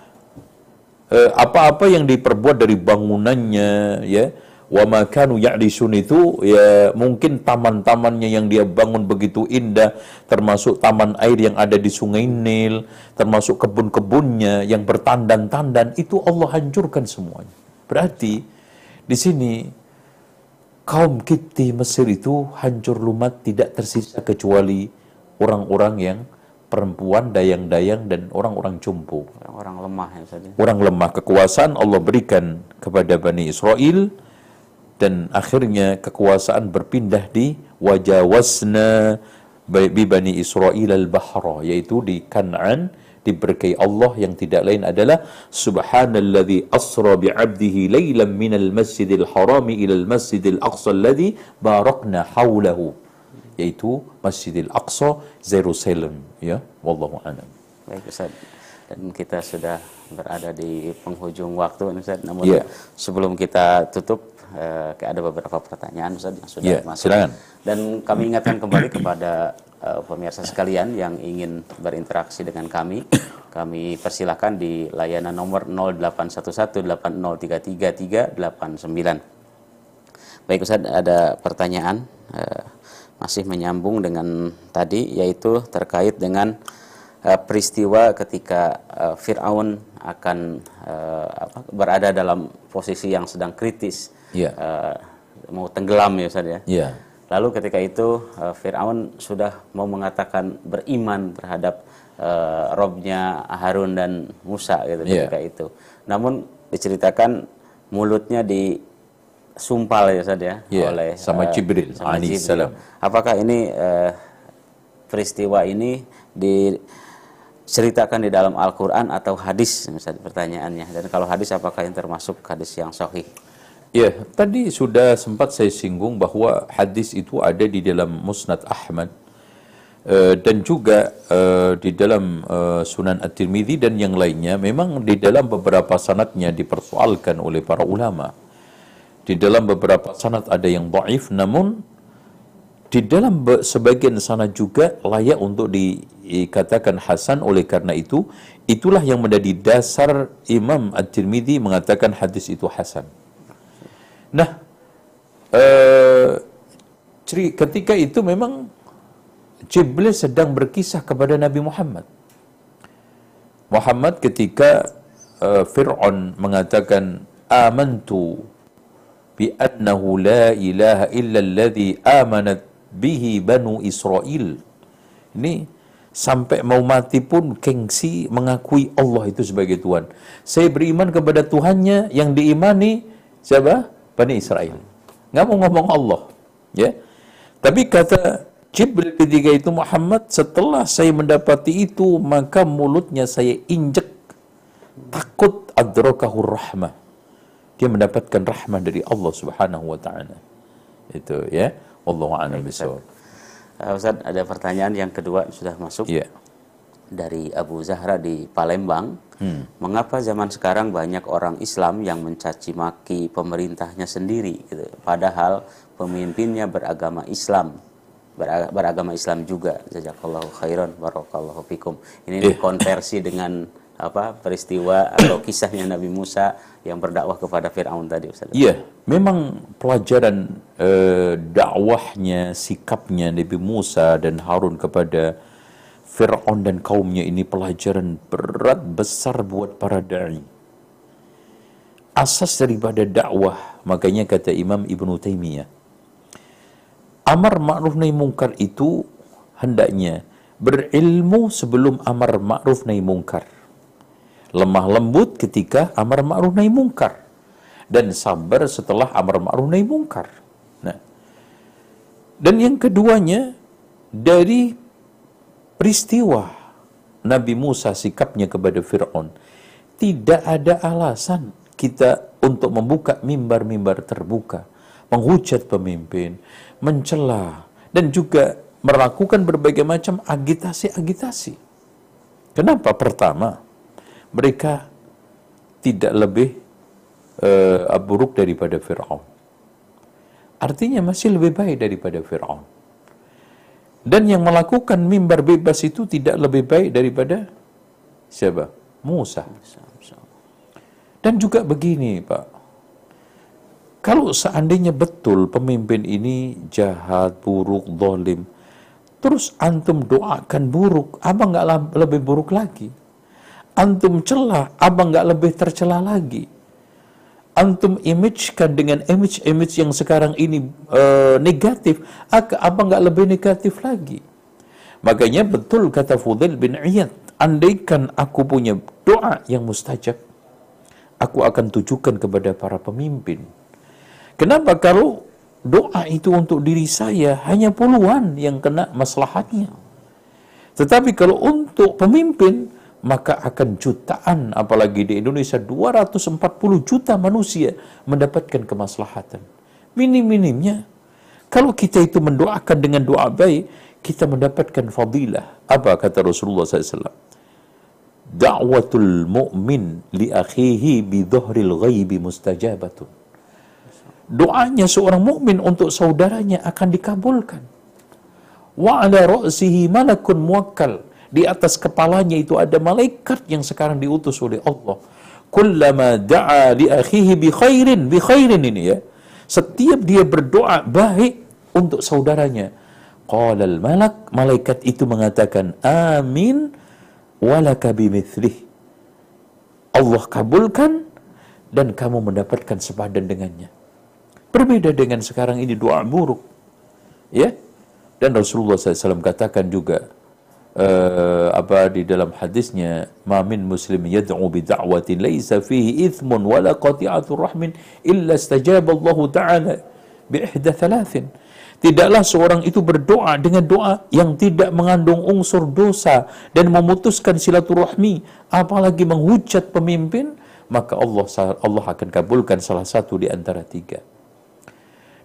eh, apa-apa yang diperbuat dari bangunannya ya wa makanu ya'lisun itu ya mungkin taman-tamannya yang dia bangun begitu indah termasuk taman air yang ada di sungai Nil termasuk kebun-kebunnya yang bertandan-tandan itu Allah hancurkan semuanya. Berarti di sini kaum Kipti Mesir itu hancur lumat tidak tersisa kecuali orang-orang yang perempuan dayang-dayang dan orang-orang cumpu orang lemah ya saja orang lemah kekuasaan Allah berikan kepada Bani Israel dan akhirnya kekuasaan berpindah di wajawasna bi bani Israel al-bahra yaitu di Kan'an diberkahi Allah. Yang tidak lain adalah subhanalladzi asra bi 'abdihi lailan minal masjidil harami ila al masjidil aqsa alladzi barakna haulahu yaitu Masjidil Aqsa Jerusalem ya wallahu a'lam baik Ustaz dan kita sudah berada di penghujung waktu Ustaz namun yeah. sebelum kita tutup uh, ada beberapa pertanyaan Ustaz yang sudah yeah, masuk. Silakan. Dan kami ingatkan kembali kepada uh, pemirsa sekalian yang ingin berinteraksi dengan kami, kami persilahkan di layanan nomor 0811803389. Baik Ustaz, ada pertanyaan uh, masih menyambung dengan tadi yaitu terkait dengan uh, peristiwa ketika uh, Firaun akan uh, apa, berada dalam posisi yang sedang kritis yeah. Iya. uh, mau tenggelam ya Ustaz ya. Yeah. Lalu ketika itu uh, Fir'aun sudah mau mengatakan beriman terhadap uh, robnya Harun dan Musa gitu yeah. ketika itu. Namun diceritakan mulutnya disumpal ya Ustaz ya yeah. oleh sama uh, Jibril Jibril. Apakah ini uh, peristiwa ini diceritakan di dalam Al-Qur'an atau hadis misalnya pertanyaannya. Dan kalau hadis apakah yang termasuk hadis yang sahih? Ya, tadi sudah sempat saya singgung bahwa hadis itu ada di dalam Musnad Ahmad uh, dan juga uh, di dalam uh, Sunan At-Tirmidzi dan yang lainnya memang di dalam beberapa sanatnya dipersoalkan oleh para ulama. Di dalam beberapa sanat ada yang dhaif namun di dalam sebagian sanad juga layak untuk dikatakan hasan oleh karena itu itulah yang menjadi dasar Imam At-Tirmidzi mengatakan hadis itu hasan. Nah, eh, ketika itu memang Jibril sedang berkisah kepada Nabi Muhammad. Muhammad ketika uh, Fir'aun mengatakan amantu annahu la ilaha illa alladhi amanat bihi banu Israel. Ini sampai mau mati pun gengsi mengakui Allah itu sebagai Tuhan. Saya beriman kepada Tuhannya yang diimani siapa? Bani Israel. Nggak mau ngomong Allah. Ya. Tapi kata Jibril ketika itu Muhammad setelah saya mendapati itu maka mulutnya saya injek takut adrokahur rahmah. Dia mendapatkan rahmah dari Allah Subhanahu wa taala. Itu ya. Wallahu a'lam bishawab. Uh, Ustaz, ada pertanyaan yang kedua sudah masuk. Yeah. Dari Abu Zahra di Palembang. Mengapa zaman sekarang banyak orang Islam yang mencaci maki pemerintahnya sendiri gitu. Padahal pemimpinnya beragama Islam. Beraga- Beragama Islam juga. Jazakallahu khairan barakallahu fikum. Ini dikonversi dengan apa peristiwa atau kisahnya Nabi Musa yang berdakwah kepada Firaun tadi Ustaz. Iya, memang pelajaran eh, dakwahnya, sikapnya Nabi Musa dan Harun kepada Fir'aun dan kaumnya ini pelajaran berat besar buat para da'i. Asas daripada dakwah, makanya kata Imam Ibn Taimiyah, amar ma'ruf nahi mungkar itu hendaknya berilmu sebelum amar ma'ruf nahi mungkar. Lemah lembut ketika amar ma'ruf nahi mungkar dan sabar setelah amar ma'ruf nahi mungkar. Nah. Dan yang keduanya dari peristiwa Nabi Musa sikapnya kepada Firaun tidak ada alasan kita untuk membuka mimbar-mimbar terbuka, menghujat pemimpin, mencela dan juga melakukan berbagai macam agitasi-agitasi. Kenapa? Pertama, mereka tidak lebih eh, buruk daripada Fir'aun. Artinya masih lebih baik daripada Fir'aun. Dan yang melakukan mimbar bebas itu tidak lebih baik daripada siapa? Musa. Dan juga begini Pak, kalau seandainya betul pemimpin ini jahat, buruk, dolim, terus antum doakan buruk, abang nggak lebih buruk lagi. Antum celah, abang nggak lebih tercela lagi. Antum imagekan dengan image-image yang sekarang ini eh, negatif, abang nggak lebih negatif lagi. Makanya betul kata Fudail bin Iyad, andaikan aku punya doa yang mustajab, aku akan tujukan kepada para pemimpin. Kenapa kalau doa itu untuk diri saya hanya puluhan yang kena maslahatnya. Tetapi kalau untuk pemimpin maka akan jutaan apalagi di Indonesia 240 juta manusia mendapatkan kemaslahatan. Minim-minimnya kalau kita itu mendoakan dengan doa baik, kita mendapatkan fadilah. Apa kata Rasulullah SAW? Da'watul mu'min li akhihi bi ghaibi mustajabatun. Doanya seorang mukmin untuk saudaranya akan dikabulkan. Wa ala ra'sihi malakun muwakkal. Di atas kepalanya itu ada malaikat yang sekarang diutus oleh Allah. Kullama da'a li akhihi bi khairin, bi khairin ini ya. Setiap dia berdoa baik untuk saudaranya. Qala al-malak, malaikat itu mengatakan, amin walaka bimithlih. Allah kabulkan dan kamu mendapatkan sepadan dengannya. Berbeda dengan sekarang ini doa buruk. Ya. Dan Rasulullah SAW katakan juga eh, apa di dalam hadisnya ma min muslim yad'u bi da'watin laisa fihi ithmun wala qati'atu rahmin illa istajaba Allah taala bi ihda thalathin Tidaklah seorang itu berdoa dengan doa yang tidak mengandung unsur dosa dan memutuskan silaturahmi, apalagi menghujat pemimpin, maka Allah Allah akan kabulkan salah satu di antara tiga.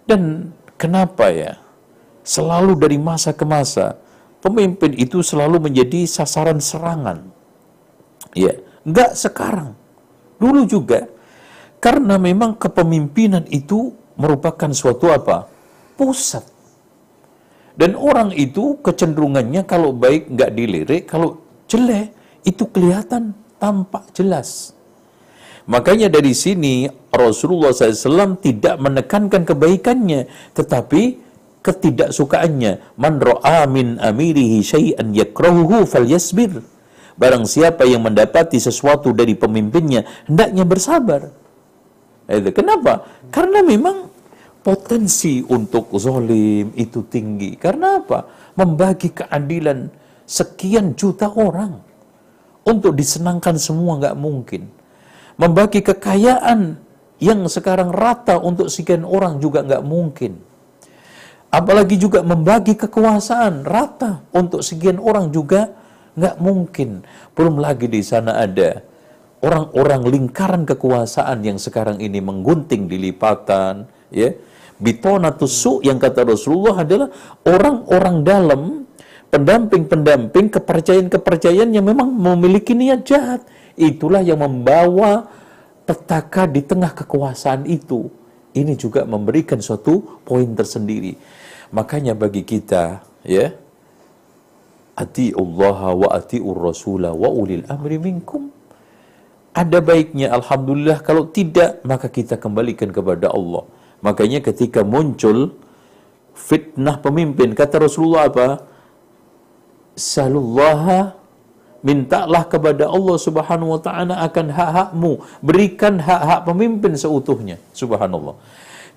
Dan kenapa ya? Selalu dari masa ke masa pemimpin itu selalu menjadi sasaran serangan. Ya, enggak sekarang. Dulu juga. Karena memang kepemimpinan itu merupakan suatu apa? Pusat. Dan orang itu kecenderungannya kalau baik nggak dilirik, kalau jelek itu kelihatan tampak jelas. Makanya dari sini Rasulullah SAW tidak menekankan kebaikannya, tetapi ketidaksukaannya. Man ro'a min amirihi syai'an yakrahuhu falyasbir. Barang siapa yang mendapati sesuatu dari pemimpinnya, hendaknya bersabar. Itu kenapa? Karena memang potensi untuk zolim itu tinggi. Karena apa? Membagi keadilan sekian juta orang. Untuk disenangkan semua nggak mungkin. Membagi kekayaan yang sekarang rata untuk sekian orang juga nggak mungkin. Apalagi juga membagi kekuasaan rata untuk sekian orang juga nggak mungkin. Belum lagi di sana ada orang-orang lingkaran kekuasaan yang sekarang ini menggunting dilipatan, ya. Bitonatus su yang kata Rasulullah adalah orang-orang dalam pendamping-pendamping kepercayaan-kepercayaan yang memang memiliki niat jahat itulah yang membawa petaka di tengah kekuasaan itu. Ini juga memberikan suatu poin tersendiri. Makanya bagi kita, ya, Allah wa ati'ur rasula wa ulil amri minkum. Ada baiknya, Alhamdulillah. Kalau tidak, maka kita kembalikan kepada Allah. Makanya ketika muncul fitnah pemimpin, kata Rasulullah apa? Salullaha mintalah kepada Allah Subhanahu wa taala akan hak-hakmu, berikan hak-hak pemimpin seutuhnya. Subhanallah.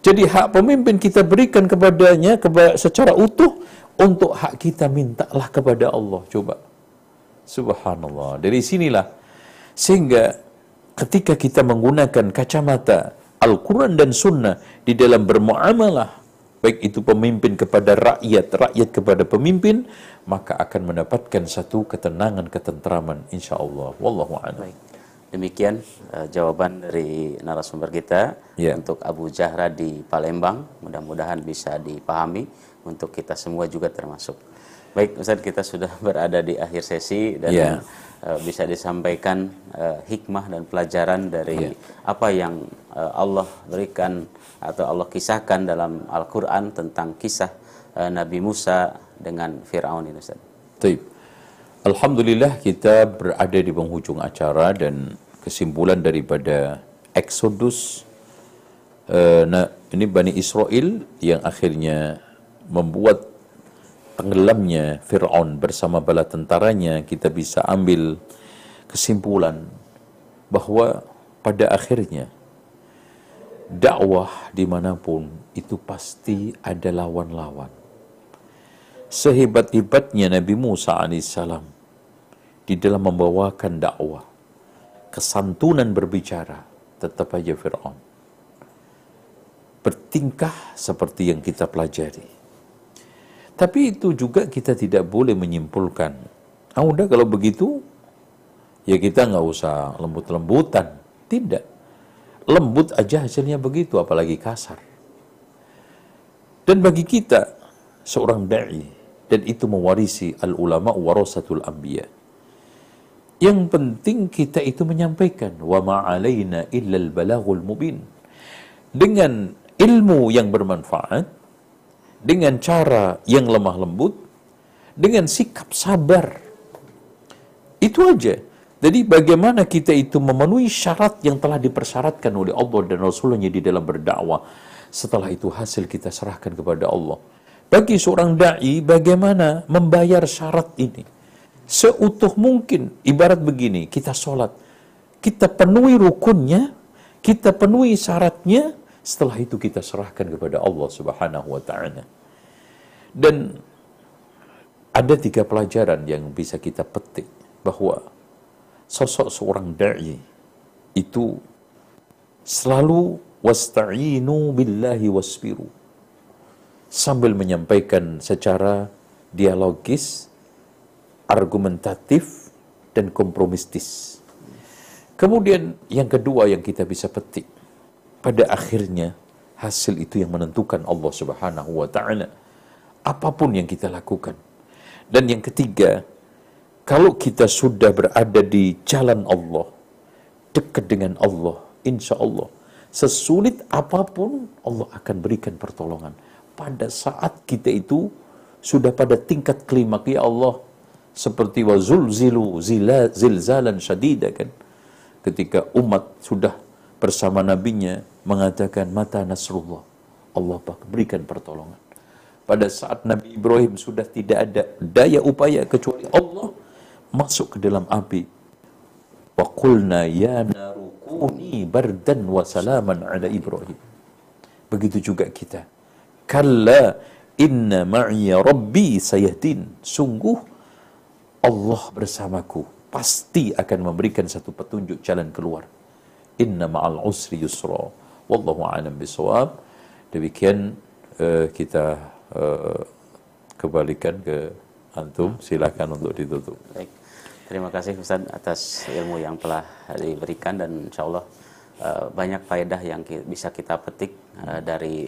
Jadi hak pemimpin kita berikan kepadanya secara utuh untuk hak kita mintalah kepada Allah. Coba. Subhanallah. Dari sinilah sehingga ketika kita menggunakan kacamata Al-Quran dan Sunnah di dalam bermuamalah baik itu pemimpin kepada rakyat, rakyat kepada pemimpin, maka akan mendapatkan satu ketenangan, ketentraman insya Allah. Wallahu. Demikian uh, jawaban dari narasumber kita yeah. untuk Abu Jahra di Palembang. Mudah-mudahan bisa dipahami untuk kita semua juga termasuk. Baik Ustaz, kita sudah berada di akhir sesi dan yeah. uh, bisa disampaikan uh, hikmah dan pelajaran dari yeah. apa yang uh, Allah berikan atau Allah kisahkan dalam Al-Quran tentang kisah uh, Nabi Musa dengan Fir'aun ini Ustaz. Taib. Alhamdulillah kita berada di penghujung acara dan kesimpulan daripada Exodus nah, ini Bani Israel yang akhirnya membuat tenggelamnya Fir'aun bersama bala tentaranya kita bisa ambil kesimpulan bahwa pada akhirnya dakwah di mana pun itu pasti ada lawan-lawan. Sehebat-hebatnya Nabi Musa alaihissalam di dalam membawakan dakwah, kesantunan berbicara, tetap aja Fir'aun. Bertingkah seperti yang kita pelajari. Tapi itu juga kita tidak boleh menyimpulkan. Ah udah kalau begitu, ya kita nggak usah lembut-lembutan. Tidak lembut aja hasilnya begitu, apalagi kasar. Dan bagi kita, seorang da'i, dan itu mewarisi al-ulama warasatul anbiya. Yang penting kita itu menyampaikan wa ma'alaina illa al-balaghul mubin. Dengan ilmu yang bermanfaat, dengan cara yang lemah lembut, dengan sikap sabar. Itu aja. Jadi bagaimana kita itu memenuhi syarat yang telah dipersyaratkan oleh Allah dan Rasulnya di dalam berdakwah. Setelah itu hasil kita serahkan kepada Allah. Bagi seorang da'i bagaimana membayar syarat ini. Seutuh mungkin. Ibarat begini, kita sholat. Kita penuhi rukunnya, kita penuhi syaratnya, setelah itu kita serahkan kepada Allah subhanahu wa ta'ala. Dan ada tiga pelajaran yang bisa kita petik bahwa sosok seorang da'i itu selalu wasta'inu billahi wasbiru sambil menyampaikan secara dialogis, argumentatif dan kompromistis. Kemudian yang kedua yang kita bisa petik pada akhirnya hasil itu yang menentukan Allah Subhanahu wa taala apa pun yang kita lakukan. Dan yang ketiga, kalau kita sudah berada di jalan Allah, dekat dengan Allah, insya Allah, sesulit apa pun Allah akan berikan pertolongan. Pada saat kita itu sudah pada tingkat klimak, ya Allah, seperti wazulzilu zila, zilzalan syadida kan. Ketika umat sudah bersama nabinya mengatakan mata nasrullah. Allah berikan pertolongan. Pada saat Nabi Ibrahim sudah tidak ada daya upaya kecuali Allah masuk ke dalam api. Wa qulna ya narukuni bardan wa salaman ala Ibrahim. Begitu juga kita. Kalla inna ma'iya rabbi. Sungguh Allah bersamaku. Pasti akan memberikan satu petunjuk jalan keluar. Inna ma'al usri yusra. Wallahu a'lam bisawab. Demikian uh, kita uh, kembalikan ke antum silakan untuk ditutup. Baik. Terima kasih Ustaz atas ilmu yang telah diberikan dan insya Allah uh, banyak faedah yang ki bisa kita petik uh, dari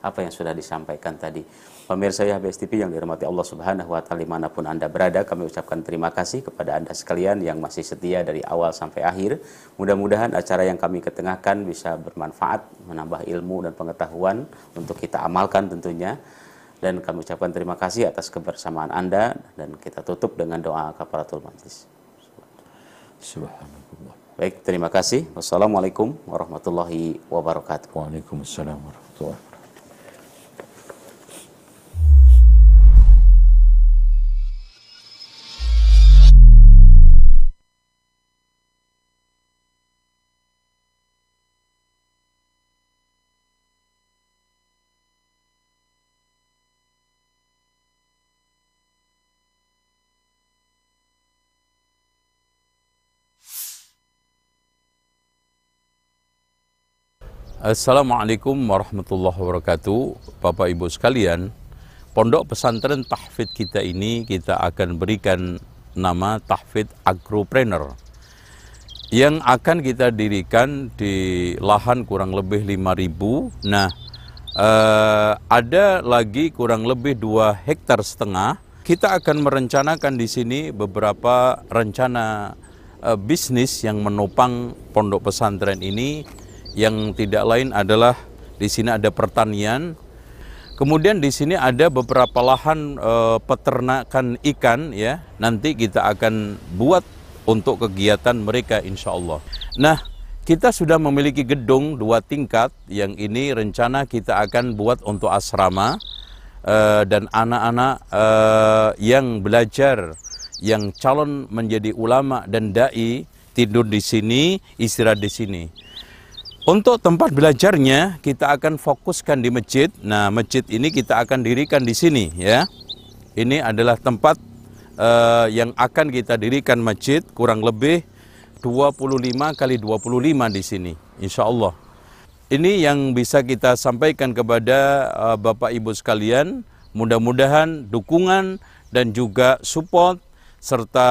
apa yang sudah disampaikan tadi. Pemirsa YHBS TV yang dirahmati Allah Subhanahu wa taala di mana pun Anda berada, kami ucapkan terima kasih kepada Anda sekalian yang masih setia dari awal sampai akhir. Mudah-mudahan acara yang kami ketengahkan bisa bermanfaat, menambah ilmu dan pengetahuan untuk kita amalkan tentunya. Dan kami ucapkan terima kasih atas kebersamaan Anda dan kita tutup dengan doa kafaratul majlis. Subhanallah. Baik, terima kasih. Wassalamualaikum warahmatullahi wabarakatuh. Waalaikumsalam warahmatullahi wabarakatuh. Assalamualaikum warahmatullahi wabarakatuh. Bapak Ibu sekalian, pondok pesantren tahfidz kita ini kita akan berikan nama tahfidz agropreneur yang akan kita dirikan di lahan kurang lebih 5000. Nah, eh, ada lagi kurang lebih 2 hektar setengah. Kita akan merencanakan di sini beberapa rencana eh, bisnis yang menopang pondok pesantren ini yang tidak lain adalah di sini ada pertanian. Kemudian di sini ada beberapa lahan e, peternakan ikan ya. Nanti kita akan buat untuk kegiatan mereka insya Allah. Nah, kita sudah memiliki gedung dua tingkat yang ini rencana kita akan buat untuk asrama e, dan anak-anak e, yang belajar yang calon menjadi ulama dan dai tidur di sini, istirahat di sini. Untuk tempat belajarnya kita akan fokuskan di masjid. Nah, masjid ini kita akan dirikan di sini ya. Ini adalah tempat uh, yang akan kita dirikan masjid kurang lebih 25 kali 25 di sini insya Allah. Ini yang bisa kita sampaikan kepada uh, Bapak Ibu sekalian. Mudah-mudahan dukungan dan juga support serta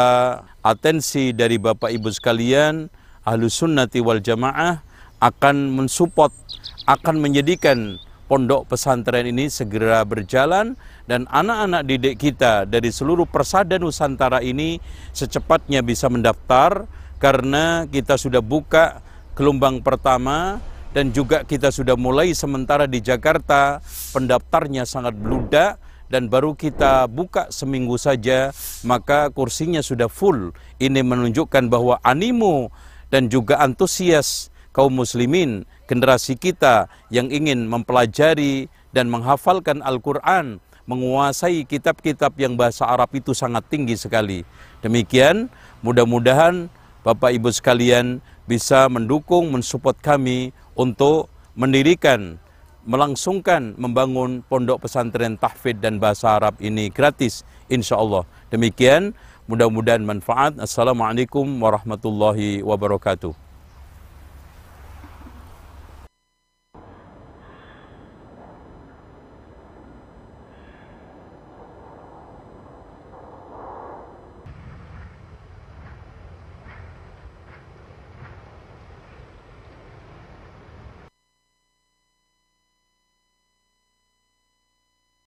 atensi dari Bapak Ibu sekalian Ahlus Sunnati wal Jamaah akan mensupport, akan menjadikan pondok pesantren ini segera berjalan dan anak-anak didik kita dari seluruh persada Nusantara ini secepatnya bisa mendaftar karena kita sudah buka gelombang pertama dan juga kita sudah mulai sementara di Jakarta. Pendaftarnya sangat beludak dan baru kita buka seminggu saja maka kursinya sudah full. Ini menunjukkan bahwa animo dan juga antusias kaum muslimin, generasi kita yang ingin mempelajari dan menghafalkan Al-Quran, menguasai kitab-kitab yang bahasa Arab itu sangat tinggi sekali. Demikian, mudah-mudahan Bapak Ibu sekalian bisa mendukung, mensupport kami untuk mendirikan, melangsungkan, membangun pondok pesantren tahfidz dan bahasa Arab ini gratis, insya Allah. Demikian, mudah-mudahan manfaat. Assalamualaikum warahmatullahi wabarakatuh.